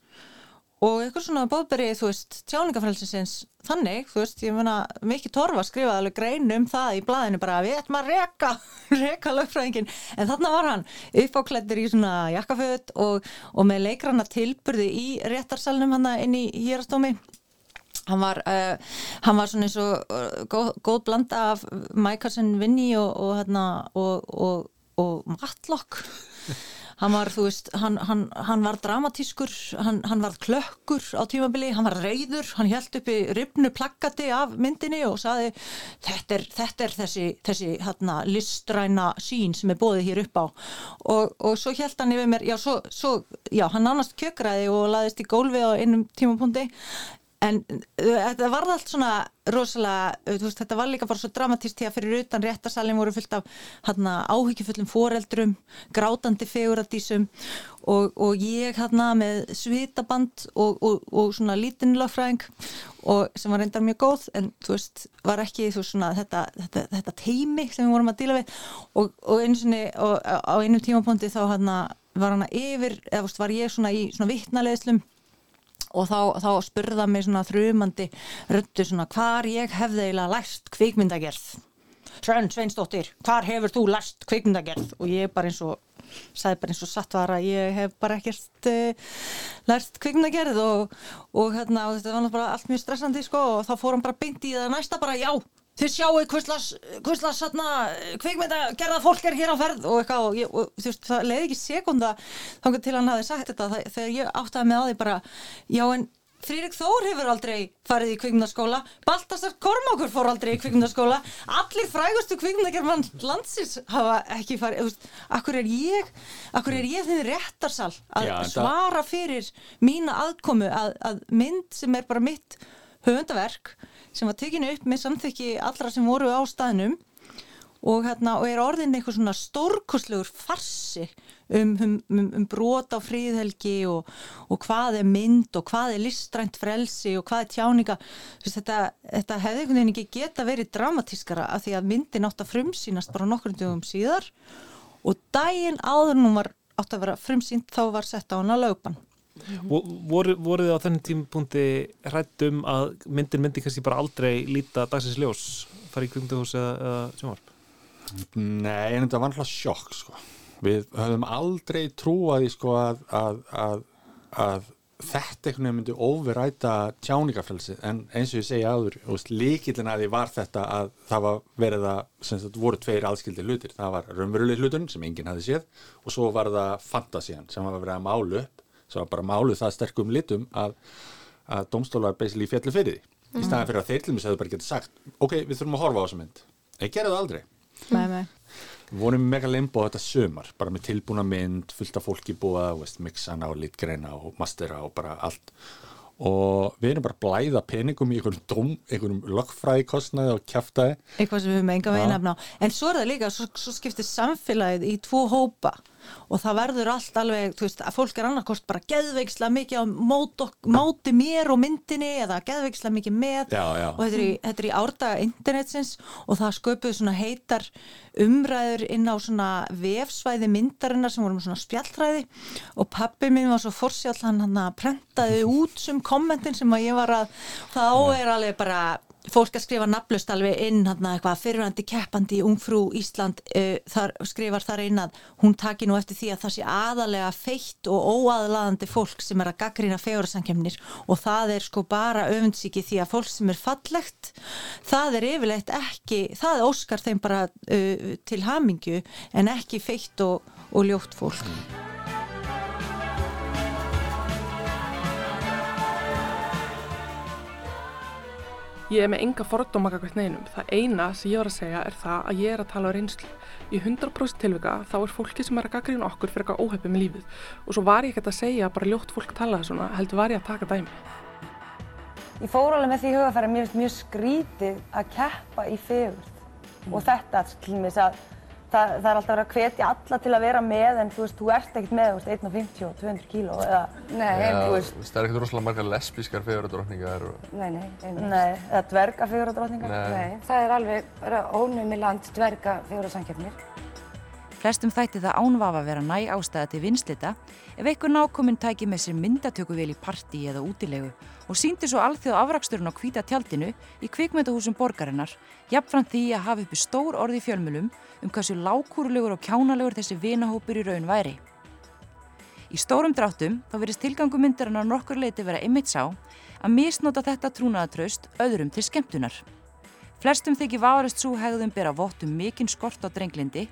Og eitthvað svona bóðberi, þú veist, tjáningafrælsinsins þannig, þú veist, ég meina mikið torfa skrifaði alveg grein um það í blaðinu bara við ætlum að reka, (laughs) reka lögfræðingin, en þarna var hann uppáklættir í svona jakkaföt og, og með leikrana tilburði í réttarsalnum hann inn í hérastómi hann var, uh, hann var svona eins og uh, góð, góð blanda af Mækarsen Vinni og, og, hérna, og, og, Matlock. Hann var, þú veist, hann, hann, hann var dramatískur, hann, var klökkur á tímabili, hann var reyður hann held uppi ribnu plakkati af myndinni og saði þetta er, þetta er þessi, þessi hérna, listræna sín sem er bóðið hér upp á. Og, svo held hann yfir mér, já, svo, svo, já, hann nánast kjökraði og laðist í gólfi á einum tímapunkti En uh, þetta var allt svona rosalega, uh, veist, þetta var líka bara svo dramatíst því að fyrir utan réttasalinn voru fyllt af hérna, áhyggjufullum foreldrum, grátandi feguradísum og, og ég hérna með svitaband og, og, og svona lítinlagfræðing sem var reyndar mjög góð en þú veist, var ekki veist svona þetta, þetta, þetta teimi sem við vorum að díla við og einu sinni á einum tímapunkti þá hérna var hana yfir, eða veist, var ég svona í svona vittnaleðslum og þá, þá spurða mig svona þrjumandi röndu svona hvar ég hefði eiginlega læst kvikmyndagerð? Svein Sveinsdóttir, hvar hefur þú læst kvikmyndagerð? Og ég bara eins og sagði bara eins og satt var að ég hef bara ekkert uh, lært kvikmyndagerð og, og hérna og þetta var bara allt mjög stressandi sko og þá fór hann bara beint í það næsta bara já þið sjáu hvistlas kvikmynda gerða fólk er hér á ferð og eitthvað og, ég, og þú veist það leiði ekki sekunda þá til hann hafi sagt þetta. Það, þegar ég áttaði með á því bara já en Frýrik Þór hefur aldrei farið í kvikmyndaskóla. Baltasar Kormákur fór aldrei í kvikmyndaskóla. Allir frægustu kvikmyndagerðmann landsins hafa ekki farið veist, akkur er ég akkur er ég þinn réttarsal að Já, svara fyrir mína aðkomu að, að mynd sem er bara mitt höfundaverk sem var tekinu upp með samþykki allra sem voru á staðnum og, hérna, og er orðin eitthvað svona stórkoslegur farsi um, um, um, um brot á fríðhelgi og, og hvað er mynd og hvað er listrænt frelsi og hvað er tjáninga. Þetta, þetta hefði einhvern veginn ekki geta verið dramatískara af því að myndin átt að frumsýnast bara nokkur um síðar og daginn áður nú var átt að vera frumsýnt þá var sett á hana lögban voru, voru þið á þennig tímapunkti hrættum að myndin myndi kannski bara aldrei líta dagsins ljós fara í kvimduhús eða, sjónvarp? Nei, en þetta var alltaf sjokk sko. við höfum aldrei trúaði sko að, að, að, að þetta einhvern veginn myndi overræta tjáningafrelsi en eins og ég segja áður líkillin að því var þetta að það var verið að, sem þetta voru tveir aðskildi hlutir, það var raunveruleg hluturinn sem enginn hafi séð og svo var það fantasían sem var verið að málu upp svo bara máluð það sterkum litum að, að domstólar basically fjallu fyrir því mm. í staðan fyrir að þeir til mig segðu bara getið sagt ok, við þurfum að horfa á þessu mynd ég gerði það aldrei nei, nei. við vorum mega limbo þetta sömar bara með tilbúna mynd, fullt af fólki búa mixana og litgreina og mastera og bara allt og við erum bara að blæða peningum í einhverjum dóm, einhverjum lögfræðikostnaði og kæftæði. Eitthvað sem við með enga veginn efna á. En svo er það líka, svo, svo skiptir samfélagið í tvo hópa og það verður allt alveg, þú veist, að fólk er annarkost bara geðveiksla mikið á móti, móti mér og myndinni eða geðveiksla mikið með. Já, já. og þetta er, í, þetta er í árdaga internetsins og það sköpuð svona heitar umræður inn á svona vefsvæði myndarinnar sem voru með svona spjallræði. Og pappi minn var svo fórsjálf hann hann að prentaði út sem kommentin sem að ég var að, þá er alveg bara fólk að skrifa naflust alveg inn fyrirhandi keppandi í Ungfrú Ísland uh, þar, skrifar þar inn að hún taki nú eftir því að það sé aðalega feitt og óaðlaðandi fólk sem er að gaggrýna fegurarsankemnir og það er sko bara öfundsíki því að fólk sem er fallegt það er yfirleitt ekki það óskar þeim bara uh, til hamingju en ekki feitt og, og ljótt fólk Ég er með enga fordóma kakvært neinum. Það eina sem ég var að segja er það að ég er að tala á reynslu. Í 100% tilvika þá er fólki sem er að gaggrýna okkur fyrir eitthvað óhefði með lífið. Og svo var ég ekkert að segja að bara ljótt fólk talaði svona, heldur var ég að taka dæmi. Ég fór alveg með því hugafæri að mér finnst mjög skrítið að keppa í fegurð. Mm. Og þetta til og með þess að það, það er alltaf verið að hvetja alla til að vera með en þú veist, þú ert ekkert með, þú veist, 1,50 og 200 kíló eða, nei, ja, þú veist. Það er ekkert rosalega margar lesbískar fegurardrókningar og... Nei, nei, nei, eða dverga fegurardrókningar. Nei. nei, það er alveg ónumi land dverga fegurarsamkjöfnir. Flestum þætti það ánvafa vera næg ástæða til vinslita ef einhver nákominn tæki með sér myndatökuvel í partí eða útilegu og síndi svo alþjóð afraksturinn á hvíta tjaldinu í kvikmyndahúsum borgarinnar, jafnfram því að hafa uppi stór orði í fjölmjölum um hversu lágkúrulegur og kjánalegur þessi vinahópur í raun væri. Í stórum dráttum þá verist tilgangu myndarinnar nokkur leiti vera einmitt sá að misnota þetta trúnaðatraust öðrum til skemmtunar. Flestum þykir várist svo hegðum bera vottum mikinn skort á drenglindi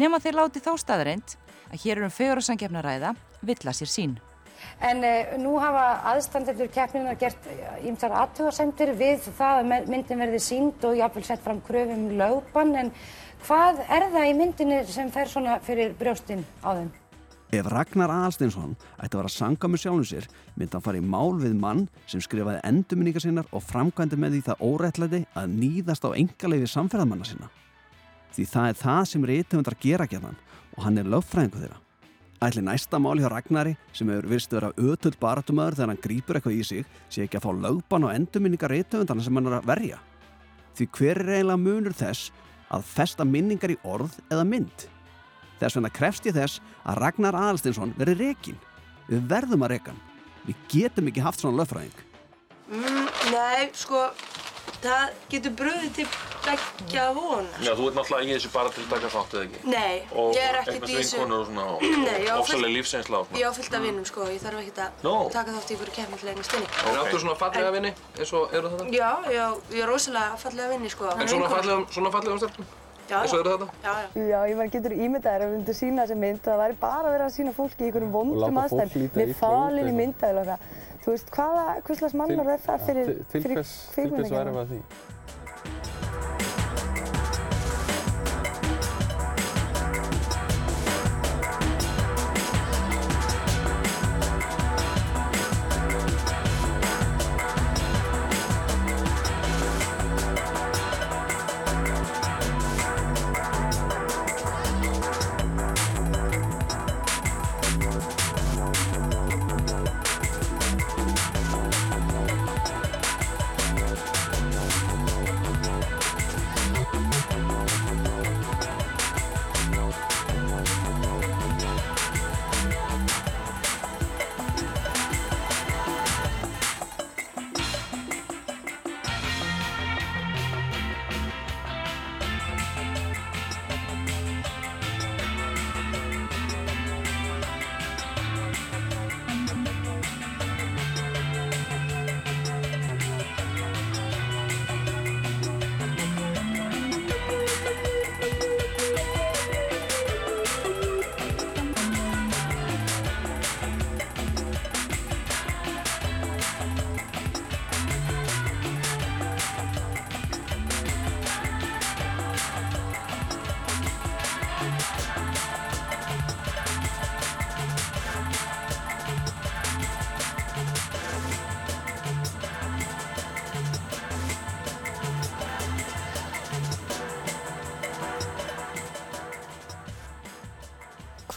nema þeir láti þá staðreind að hér er um fegurarsangjefna ræða villa sér sín. En uh, nú hafa aðstandendur keppninar gert ímsar aðtugarsendir við það að myndin verði sínd og jáfnvel sett fram kröfum lögbann en hvað er það í myndinni sem fer svona fyrir brjóstinn á þeim? Ef Ragnar Aðalsteinsson ætti að vera sangamur sjálfum sér myndi hann fara í mál við mann sem skrifaði endurminningar sinnar og framkvæmdi með því það órættlæti að nýðast á engalegi samferðamanna sinna. Því það er það sem reytumundar gera gæðan og hann er lögfræðingu þeirra. Ætli næsta mál hjá Ragnari sem hefur virst að vera ötull baratumöður þegar hann grýpur eitthvað í sig sé ekki að fá lögban og endurminningar reytumundarna sem hann er að verja. Því hver er eiginlega munur þess að festa minningar í orð eða mynd? Þess vegna krefst ég þess að Ragnar Aðalstinsson veri rekin. Við verðum að reka hann. Við getum ekki haft svona löffræðing. Mm, nei, sko, það getur bröðið til begja vona. Já, þú ert náttúrulega í þessu bara til að taka þátt, eða ekki? Nei, og ég er ekkert í þessu... Og þessu- og svona, (clears throat) Nei, ég á og ofsalega lífseinsla og svona. Ég á fullt af vinnum, sko, ég þarf ekkert að Nó. taka þátt í ykkur keppnilegni stinni. En áttu svona fallega vinni, eins og eru þetta? Já, já, ég er rosalega fallega vinni, sko. En svona fallegum, svona fallegum stelpum? Já, Eins og eru þetta? Já, já. Já, ég var getur ímyndaðir að við myndum sína þessi mynd og það væri bara verið að sína fólki í einhverjum vondum aðstæðum með eitthvað. og eitthvað. Þú veist, hvaða, hvers slags mannar er það fyrir, fyrir hvers, til hvers væri við að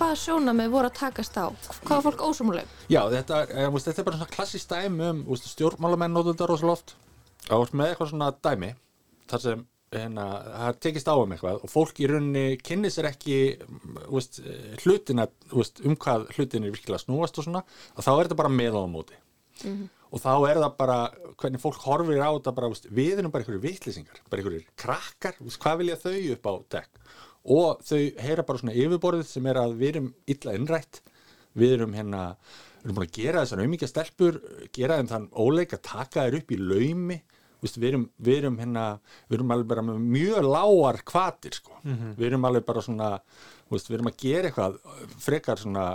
því? Hvaða sjónamið voru að takast á? Hvað var fólk ósumuleg? Já, þetta, er, er, þetta er bara svona klassist dæmi um úst, stjórnmálamenn notur þetta rosalega oft og með eitthvað svona dæmi þar sem hérna, það tekist á um eitthvað og fólk í rauninni kynni sér ekki úst, hlutina um hvað hlutin er virkilega snúast og svona og þá er þetta bara með á móti Mhm. og þá er það bara hvernig fólk horfir á þetta bara, við erum bara einhverju vitlýsingar bara einhverju krakkar, hvað vilja þau upp á dekk og þau heyra bara svona yfirborðið sem er að við erum illa innrætt við erum hérna við erum búin að gera þessar auðmíkja stelpur gera þeim þann óleik að taka þær upp í laumi Vist, við, erum, við erum hérna við erum alveg bara með mjög lágar kvatir sko. Mhm. við erum alveg bara svona vist, við erum að gera eitthvað frekar svona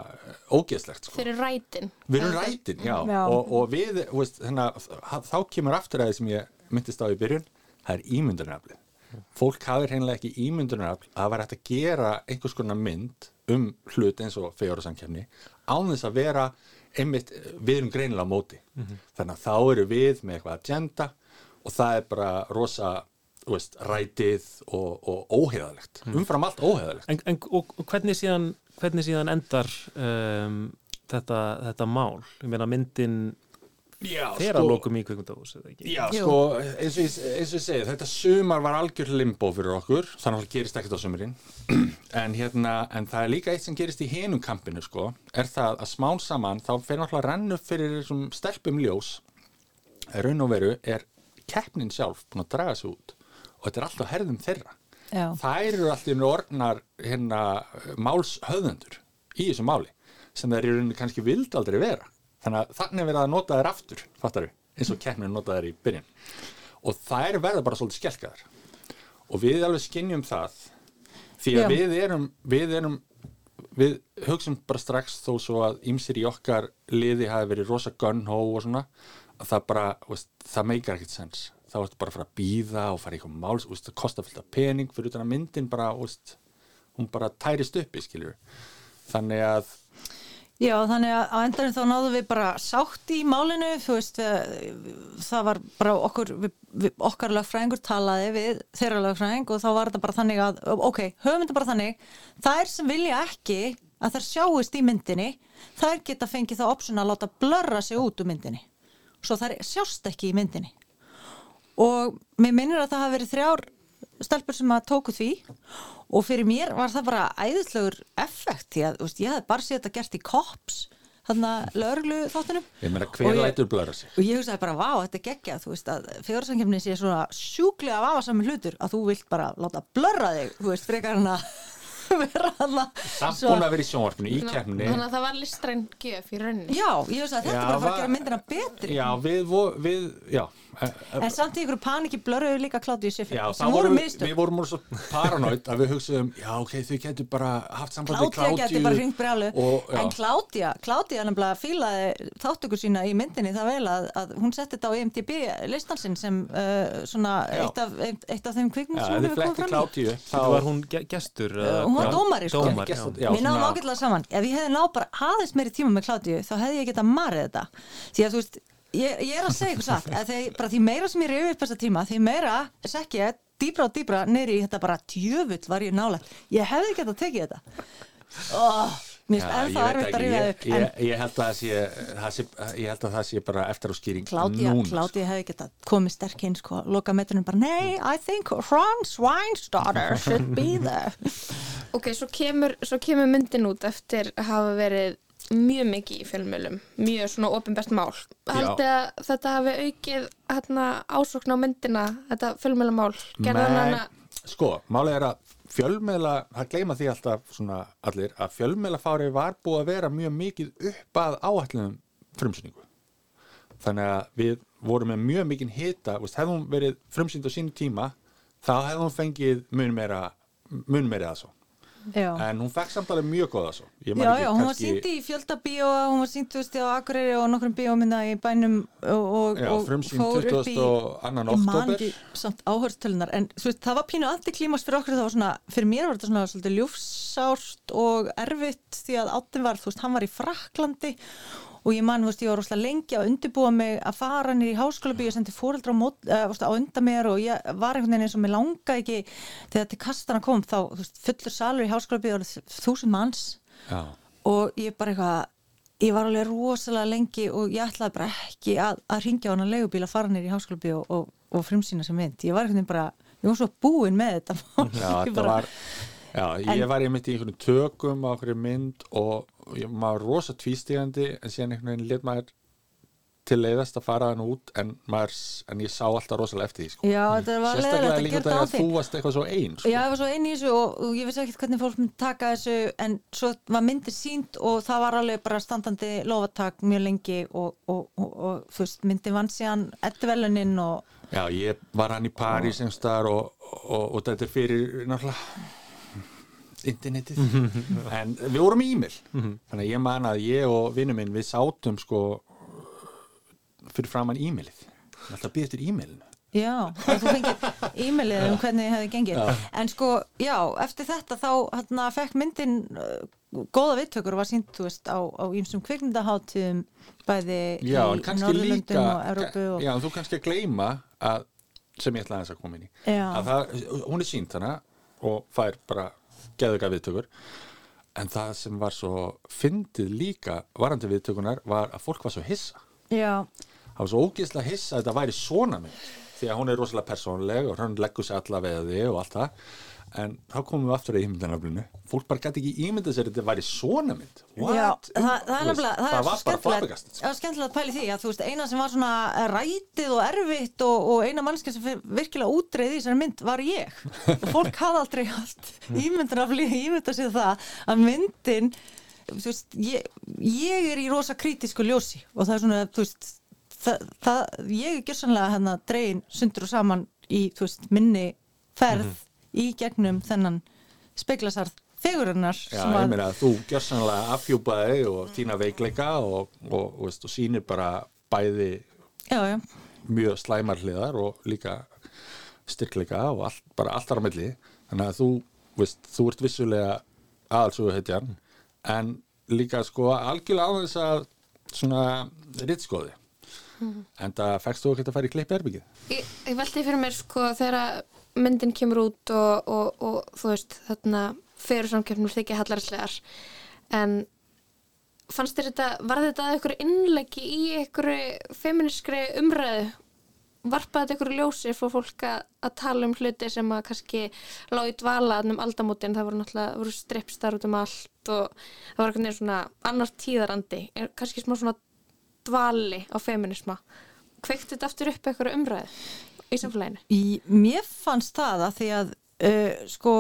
ógeðslegt sko. Fyrir rætin. Við erum rætin, já, Já. Og, og við, veist, hérna, þá kemur aftur að það sem ég myndist á í byrjun, það er ímyndunaraflið. Fólk hafið hreinlega ekki ímyndunarafl að það var hægt að gera einhvers konar mynd um hlut eins og fejórasamkjæmni án þess að vera einmitt, við erum greinilega móti. Mhm. Þannig að þá eru við með eitthvað agenda og það er bara rosa veist, rætið og, og óheðalegt, Mhm. umfram allt óheðalegt. En, en og, og hvernig, síðan, hvernig síðan endar um, þetta, þetta mál? Ég meina myndin Fer sko- að lokum í kvikmyndahús? Já, sko, eins og, eins og ég segi, þetta sumar var algjör limbo fyrir okkur, þannig að það gerist ekkert á sumurinn. (clears throat) en hérna, en það er líka eitt sem gerist í hinum kampinu, sko, er það að smán saman, þá fer náttúrulega að renna upp fyrir þessum stelpum ljós, raun og veru, er keppnin sjálf búin að draga sig út og þetta er alltaf herðum þeirra. Já. Þær eru alltaf orðnar hérna málshöðendur í þessu máli, sem þær eru kannski vild aldrei vera. Þannig að þannig er verið að nota þær aftur, fattaru, eins og keppnin nota þær í byrjun. Og þær verða bara svolítið skelkaðar. Og við alveg skinnjum það, því að við erum, við erum, við hugsum bara strax þó svo að ýmsir í okkar liði hafi verið rosa gun-ho og svona, að það bara, veist, það meikar ekkert sens. Þá ertu bara að fara að býða og fara í eitthvað máls, veist, það kostar fullt af pening fyrir utan að myndin bara, veist, hún bara tærist uppi, skiljur. Þannig að Já, þannig að á endanum þá náðum við bara sátt í málinu, þú veist, við, það var bara okkur, við, við, okkar lögfræðingur talaði við þeirra lögfræðing og þá var þetta bara þannig að, ok, höfum þetta bara þannig, þær sem vilja ekki að þær sjáist í myndinni, þær geta fengið það option að láta blörra sig út úr myndinni, svo þær sjást ekki í myndinni. Og mér minnir að það hafi verið þrjár stelpur sem að tóku því. Og fyrir mér var það bara æðislegur effekt því að veist, ég hef bara séð þetta gert í kops þarna lögreglu þáttunum Ég meina, hver lætur blöra sig? og ég hugsaði bara, vá, þetta er geggjað. Þú veist að fjóðarsangefni sé svona sjúklega vafasamur hlutur að þú vilt bara láta blörra þig, þú veist, frekar hann að (laughs) vera hann að Samt búin að vera í sjónvarpinu í keppninni. Þannig að það var listræn gjöf í rauninni. Já, ég hugsaði að þetta Já, bara var- að gera myndina betri Já, við, við, já. eh, eh, en samt í ykkur paniki blörruðu líka Claudiu Schiffer Já, sem það voru vorum við, við vorum svo paranoid að við hugsaðum, já, ok, þau getur bara haft samband við Kládía Kládíu. geti bara hringt brjálu en Kládía, Kládía nefnilega fílaði þáttökur sína í myndinni það vel að, að hún setti þetta á IMDb listansinn sem uh, svona eitt af, eitt, eitt af þeim kvikmynd Já, sem komið fletti fram í. Þá Var hún ge- gestur? Uh, hún var dómari sko. Dómari, já. já, Við náðum ágætlega saman. Ef ég hefði náð bara aðeins meiri tíma með Kládíu þá hefði ég getað marið þetta. Því að þú veist, ég, ég er að segja eitthvað satt að þeir, bara því meira sem ég reyfi upp þessa tíma því meira sekk ég dýbra og dýbra neyri í þetta bara tjöfull var ég nálægt. Ég hefði getað tekið þetta. Oh, mér finnst ennþá erfitt að ríða upp en ég, ég held að það sé, það sé, ég held að það sé bara eftir á skýring Kládía, núna. Kládía hefði getað komið sterk inn sko, loka metrunum bara, nei, I think Ron Swinestarter should be there (laughs) Ok, svo kemur, svo kemur myndin út eftir að hafa verið mjög mikið í fjölmjölum, mjög svona ofinbært mál. Haldið að þetta hafi aukið hérna, ásókn á myndina, þetta fjölmjölamál, gerðan hana, sko, málið er að fjölmiðla, það gleyma því alltaf svona allir, að fjölmiðlafári var búið að vera mjög mikið upp að áætlunum frumsýningu. Þannig að við vorum með mjög mikinn hita, hefðum verið frumsýnd á sínu tíma, þá hefðum fengið mun meira, mun meira að svo. Já. En hún fekk samt alveg mjög góða svo. Já, já, hún var kannski- sínd í fjöldabíó, hún var sínd, þú veist, á Akureyri og nokkrum bíómynda í bænum og, og, og frumsýnd fór upp í 22. Ég man ekki samt áhörstölunar, en þú veist, það var pínu antiklímas fyrir okkur, það var svona, fyrir mér var þetta svona svolítið ljúfsárt og erfitt því að áttin var, þú veist, hann var í Fraklandi og ég man, veist, ég var rosalega lengi að undirbúa mig að fara nýr í háskóla ég sendi fóreldra á, uh, á undan mér og ég var einhvern veginn eins og mér langa ekki þegar til kastana kom þá, veist, fullur salur í háskóla og þúsund manns Já. og ég bara eitthvað ég var alveg rosalega lengi og ég ætlaði bara ekki að, að ringja á hana leigubíl að fara nýr í háskóla og, og, og frumsýna sem mynd, ég var einhvern veginn bara ég var svo búin með þetta. Já, (laughs) þetta bara- var Já, ég En- var einmitt í einhvern tökum á einhverju mynd og ég, maður rosa tvístígandi en síðan einhvern veginn lit maður til leiðast að fara hann út en, maður, en ég sá alltaf rosalega eftir því sko. Já, þetta var leiðilegt að gera þetta á að þú varst eitthvað svo einn sko. Já, ég var svo einn í þessu og, og ég vissi ekkert hvernig fólk myndi taka þessu en svo var myndir sínt og það var alveg bara standandi lofatak mjög lengi og, og, og, og þú veist, myndi vann síðan ettuvelunin og Já, ég var hann í París og, og, og þetta er fyrir náttúrulega internetið. En við vorum í e-mail. Þannig að ég man að ég og vinnu minn við sátum sko fyrir framann e-mailið. Alltaf býð eftir e-mailinu. Já, þú fengið e-mailið um hvernig þið hefði gengið. Já. En sko, já, eftir þetta þá hérna, fekk myndin uh, góða viðtökur og var sínt, þú veist, á, á ímsum kvikmyndaháttum bæði Já, í líka og Evrópu og... Já, en þú kannski að gleyma að, sem ég ætlaði aðeins að koma inn í. Já. að það, hún er sínt hana og fær bara geðuga viðtökur. En það sem var svo fyndið líka varandi viðtökunar var að fólk var svo hissa. Já, það var svo ógeðslega hissa að þetta væri svona mynd. Því að hún er rosalega persónleg og hann leggur sér alla veði og allt það en þá komum við aftur í ímyndanaflinu. Fólk bara gæti ekki ímynda sér að þetta væri svona mynd? Já, það, það veist, það, það var bara flabbergast það var skemmtilegt að pæli því að þú veist, eina sem var svona rætið og erfitt og, og eina mannskja sem virkilega útreið í þessari mynd var ég. Og fólk hafði aldrei allt ímyndanafli ímynda sér það að myndin þú veist, ég, ég er í rosa krítisku ljósi og það er svona, þú veist ég er gjörsanlega hérna dregin sundur og saman í, minni ferð Mhm. Í gegnum þennan speglasarð fegurinnar Já, ég meina að þú gjörsanlega afhjúpaði og þína veikleika og, og, og, veist, og sýnir bara bæði já, já. mjög slæmar hliðar og líka styrkleika og allt, bara allt þar á milli þannig að þú, veist, þú ert vissulega aðalsögu heitjan en líka sko algjörlega á þess að svona rittskoði Mhm. en það fækst þú ekki að fara í klipp erbyggið Ég, ég veldi fyrir mér sko þegar myndin kemur út og, og, og þú veist þarna fyrir samkeppnum þykja hallarslegar en fannst þér þetta, var þetta að einhverju innleggi í einhverju feministkri umræðu? Varpaði þetta einhverju ljósi fyrir fólk að, tala um hluti sem að kannski lág í dvala um aldamótin, það voru náttúrulega voru strippstar út um allt og það var veginn svona annar tíðarandi. Kannski smá svona dvali á feminisma kveikti þetta aftur upp einhverju umræðu í samfélaginu? Í, mér fannst það að því að uh, sko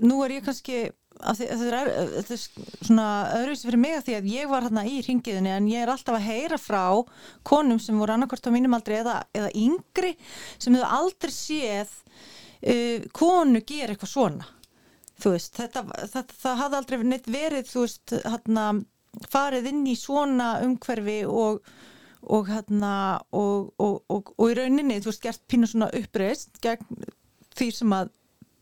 nú er ég kannski þetta, er, þetta er svona öðruvísi fyrir mig að því að ég var hérna í ringiðinni en ég er alltaf að heyra frá konum sem voru annarkvort á mínum aldrei eða, eða yngri sem hefur aldrei séð uh, konu gera eitthvað svona þú veist, þetta, það, það hafði aldrei neitt verið, þú veist, hérna farið inn í svona umhverfi og og hérna og, og, og, og í rauninni, þú veist, gert pínu svona uppreist gegn því sem að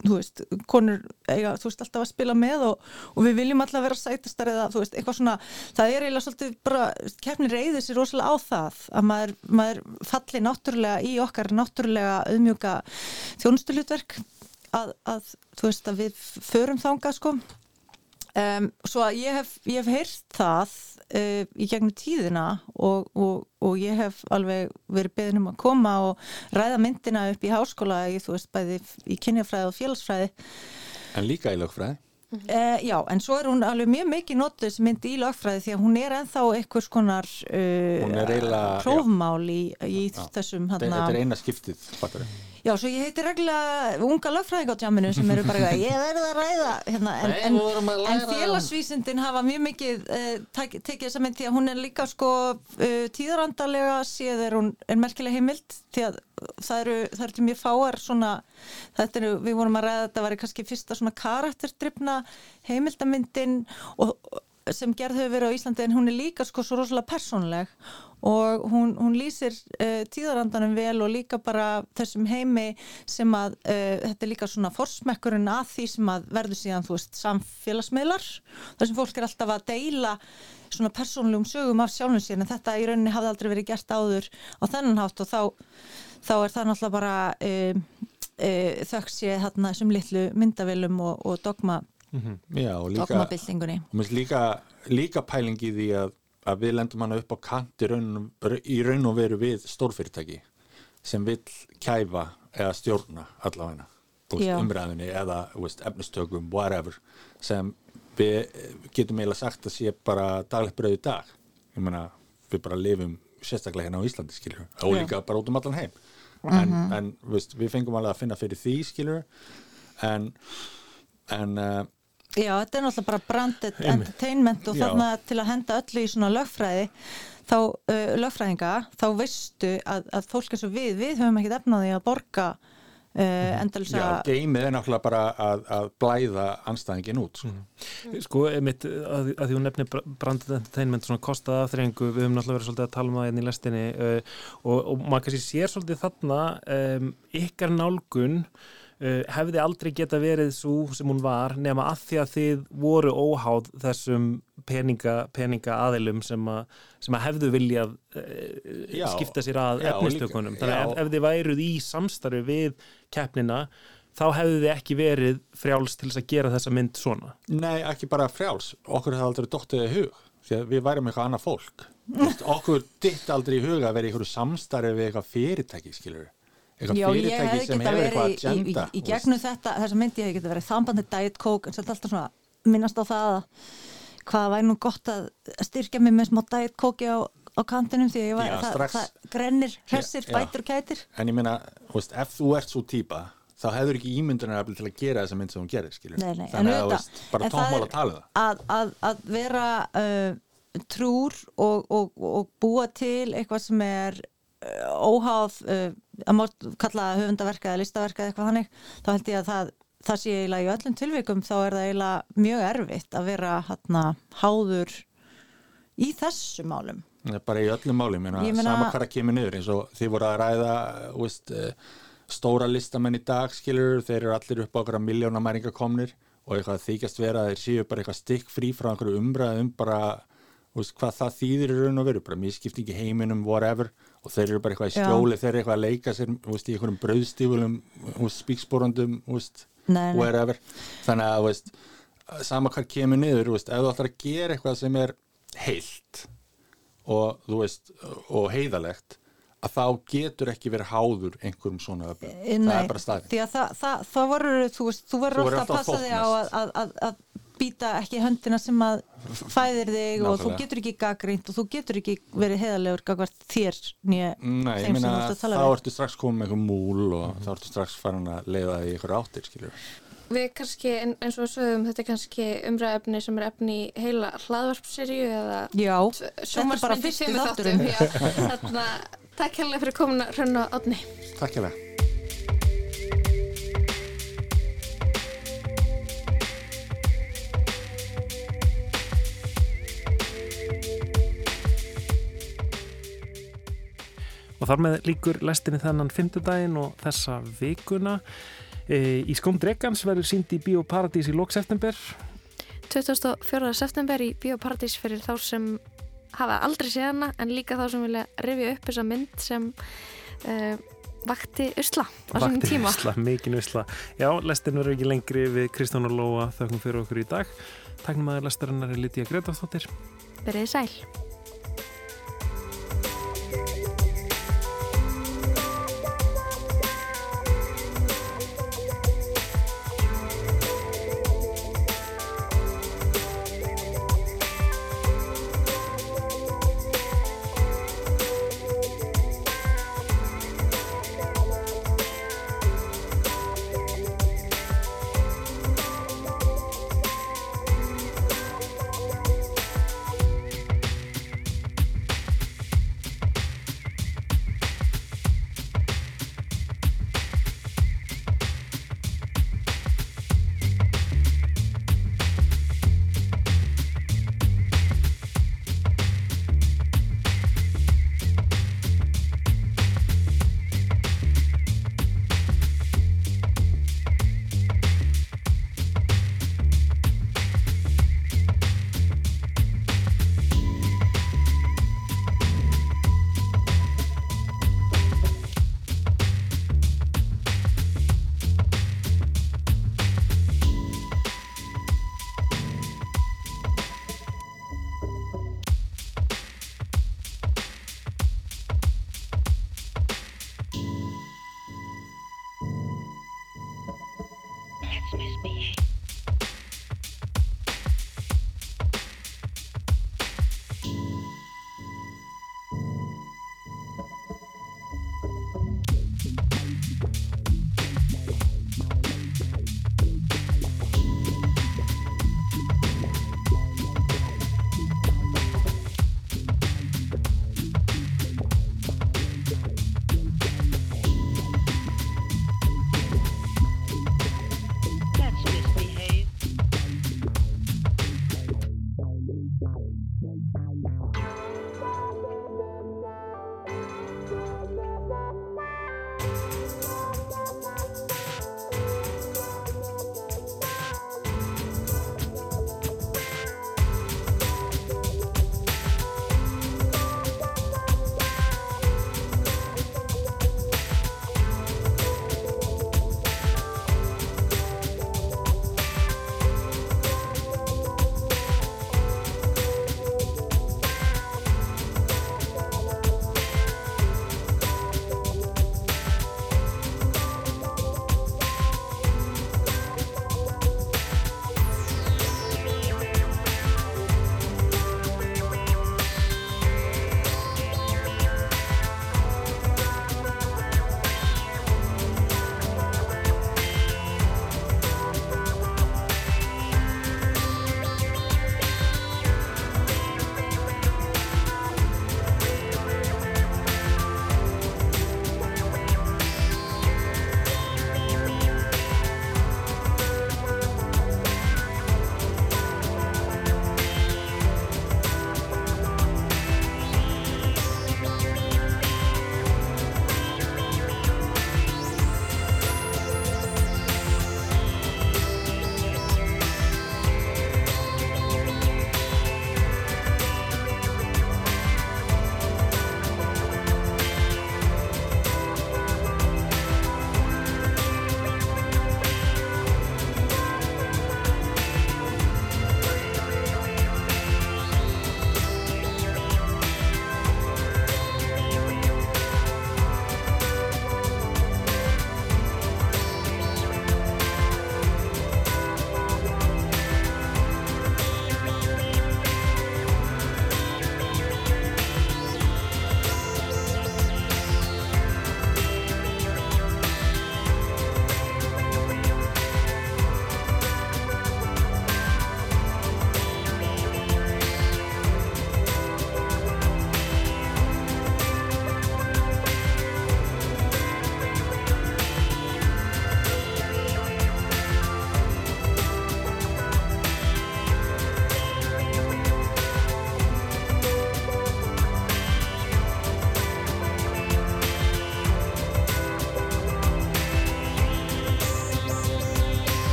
þú veist, konur eiga, þú veist, alltaf að spila með og, og við viljum alltaf vera sætastar eða, þú veist, eitthvað svona það er eiginlega svolítið bara, keppni reyðir sér rosalega á það, að maður, maður falli náttúrulega í okkar náttúrulega auðmjúka þjónustulutverk að, að, þú veist, að við förum þangað, sko Um, svo að ég hef, ég hef heyrt það uh, í gegnum tíðina og, og, og ég hef alveg verið beðin um að koma og ræða myndina upp í háskóla í, þú veist, bæði í kynjafræði og félagsfræði. En líka í lögfræði? Uh, já, en svo er hún alveg mjög mikið þessi mynd í lögfræði því að hún er ennþá einhvers konar uh, prófmál í, í þessum þetta er eina skiptið fattar við. Já, svo ég heiti reglulega unga lögfræðing á tjáminu sem eru bara (laughs) ég verði að ræða hérna, en, Nei, en, að en um- félagsvísindin hafa mjög mikið uh, tek, tekið þessa mynd því að hún er líka sko uh, tíðarandalega séð er hún er merkileg heimild því að það eru, það eru til mjög fáar svona, þetta eru, við vorum að ræða að þetta var kannski fyrsta svona karakterdrifna heimildamyndin og sem gerð hefur verið á Íslandi en hún er líka sko svo rosalega persónleg og hún, hún lýsir uh, tíðarandanum vel og líka bara þessum heimi sem að uh, þetta er líka svona forsmekkurinn að því sem að verður síðan þú veist samfélagsmiðlar. Þar sem fólk er alltaf að deila svona persónlegum sögum af sjálfum sér en þetta í rauninni hafði aldrei verið gert áður á þennan hátt. Og þá, þá er það náttúrulega bara uh, uh, þökk sé þarna þessum litlu myndavillum og, og dogma Já, og líka, dogmabildingunni og mér finnst líka, líka pæling í því að, að við lendum hana upp á kant í raun, í raun og veru við stórfyrirtæki sem vill kæfa eða stjórna Já. umræðinni eða veist, efnistökum, whatever sem við getum eiginlega sagt að sé bara daglegt bröð í dag. Ég meina, við bara lifum sérstaklega hérna á Íslandi, skilur og líka bara út um allan heim. En, Mhm. en þú veist, við fengum alveg að finna fyrir því, skilur en en uh, Já, þetta er náttúrulega bara branded Einmitt. entertainment og Já. þarna til að henda öllu í svona lögfræði þá, uh, lögfræðinga, þá veistu að, að fólk eins og við, við höfum ekkert efnaði að borga uh, endalisa já, geimið er náttúrulega bara að, að blæða anstæðingin út sko. Sko, einmitt, að, að því hún nefnir br- branded entertainment, svona kostað aðþrengu, við höfum náttúrulega verið svolítið að tala um það hérna í lestinni uh, og, og maður kannski sér svolítið þarna um, ykkar nálgun uh, hefði aldrei geta verið svo sem hún var nema að því að þið voru óháð þessum peninga, peninga aðilum sem, a, sem að hefðu viljað uh, Já, skipta sér að efnistökunum. Þannig að ef, ef þið væruð í samstarfi við keppnina þá hefðu þið ekki verið frjáls til þess að gera þessa mynd svona. Nei, ekki bara frjáls, okkur hefði aldrei dottið í hug því að við værum eitthvað annað fólk. Okkur ditt aldrei í huga að vera í einhverju samstarfi við eitthvað fyrirtæki skilur eitthvað Já, ég sem geta verið í, í, í, gegnum þetta, þess að myndi ég hefði geta verið þambandi Diet Coke en svolítið alltaf svona minnast á það að hvað væri nú gott að styrkja mig með smá Diet Coke á, á kantinum því að ég var, Já, það, strax. það grennir, hressir, já. bætur og kætir en ég veist, ef þú ert svo típa þá hefur ekki ímyndunar til að gera þessa mynd sem hún gerir skilur Nei, nei, en þannig þú auðvitað, bara en er- að tala um það að, að, að vera uh, trúr og, og, og búa til eitthvað sem er uh, óháð uh, að má kalla höfundaverka eða listaverka eða eitthvað þannig þá held ég að það, það sé eiginlega í öllum tilvikum þá er það eiginlega mjög erfitt að vera hana, háður í þessu málum. Bara í öllum málum, ég meina, sama hvað það kemur niður eins og þið voru að ræða veist, eh, stóra listamenn í dag skilur, þeir eru allir upp á okkur miljónamæringa komnir og eitthvað þykjast vera að þeir séu bara eitthvað stykk frí frá einhverju umræðum bara, þú veist, hvað það þýðir í raun og veru, bara misskipting í heiminum whatever, og þeir eru bara eitthvað í Já. skjóli þeir eru eitthvað að leika sér, veist, í einhverjum brauðstífulum, nei. whatever þannig að, veist, sama hvað kemur niður, ef þú ætlar að gera eitthvað sem er heilt og og heiðalegt að þá getur ekki verið háður einhverjum svona öfum, Eh, það er bara staðin því að það, það, það voru, þú veist, þú verður alltaf að passa þig á að, að, að, að býta ekki höndina sem að fæðir þig og þú getur ekki gaggrínt og þú getur ekki verið heiðalegur gagvart þér nýja Nei, ég þeim sem meina, þú ert að tala þá ertu strax komið með eitthvað múl og þá ertu strax farin að leiða því ykkur áttir, skiljur Við kannski, en- eins og sögum, þetta er kannski umræðefni sem er efni í heila hlaðvarpseríu eða Já, þetta er bara sjónvarpsmynd í þáttum. Já, Þarna, takk hérlega fyrir komuna Hrönn og Átni. Takk hérlega Og þar með líkur lestinni þennan fymtudaginn og þessa vikuna. E, í skóm Dregans verður sínd í Bíóparadís í lók september. 24. september í Bíóparadís fyrir þá sem hafa aldrei séð hana en líka þá sem vilja rifja upp þessa mynd sem uh, vakti usla á Vakti tíma. usla, mikinn usla. Já, lestin verður ekki lengri við Kristján og Lóa þökkum fyrir okkur í dag. Taknum að lestarinnar er Lítiða Gretarsdóttir. Verið sæl.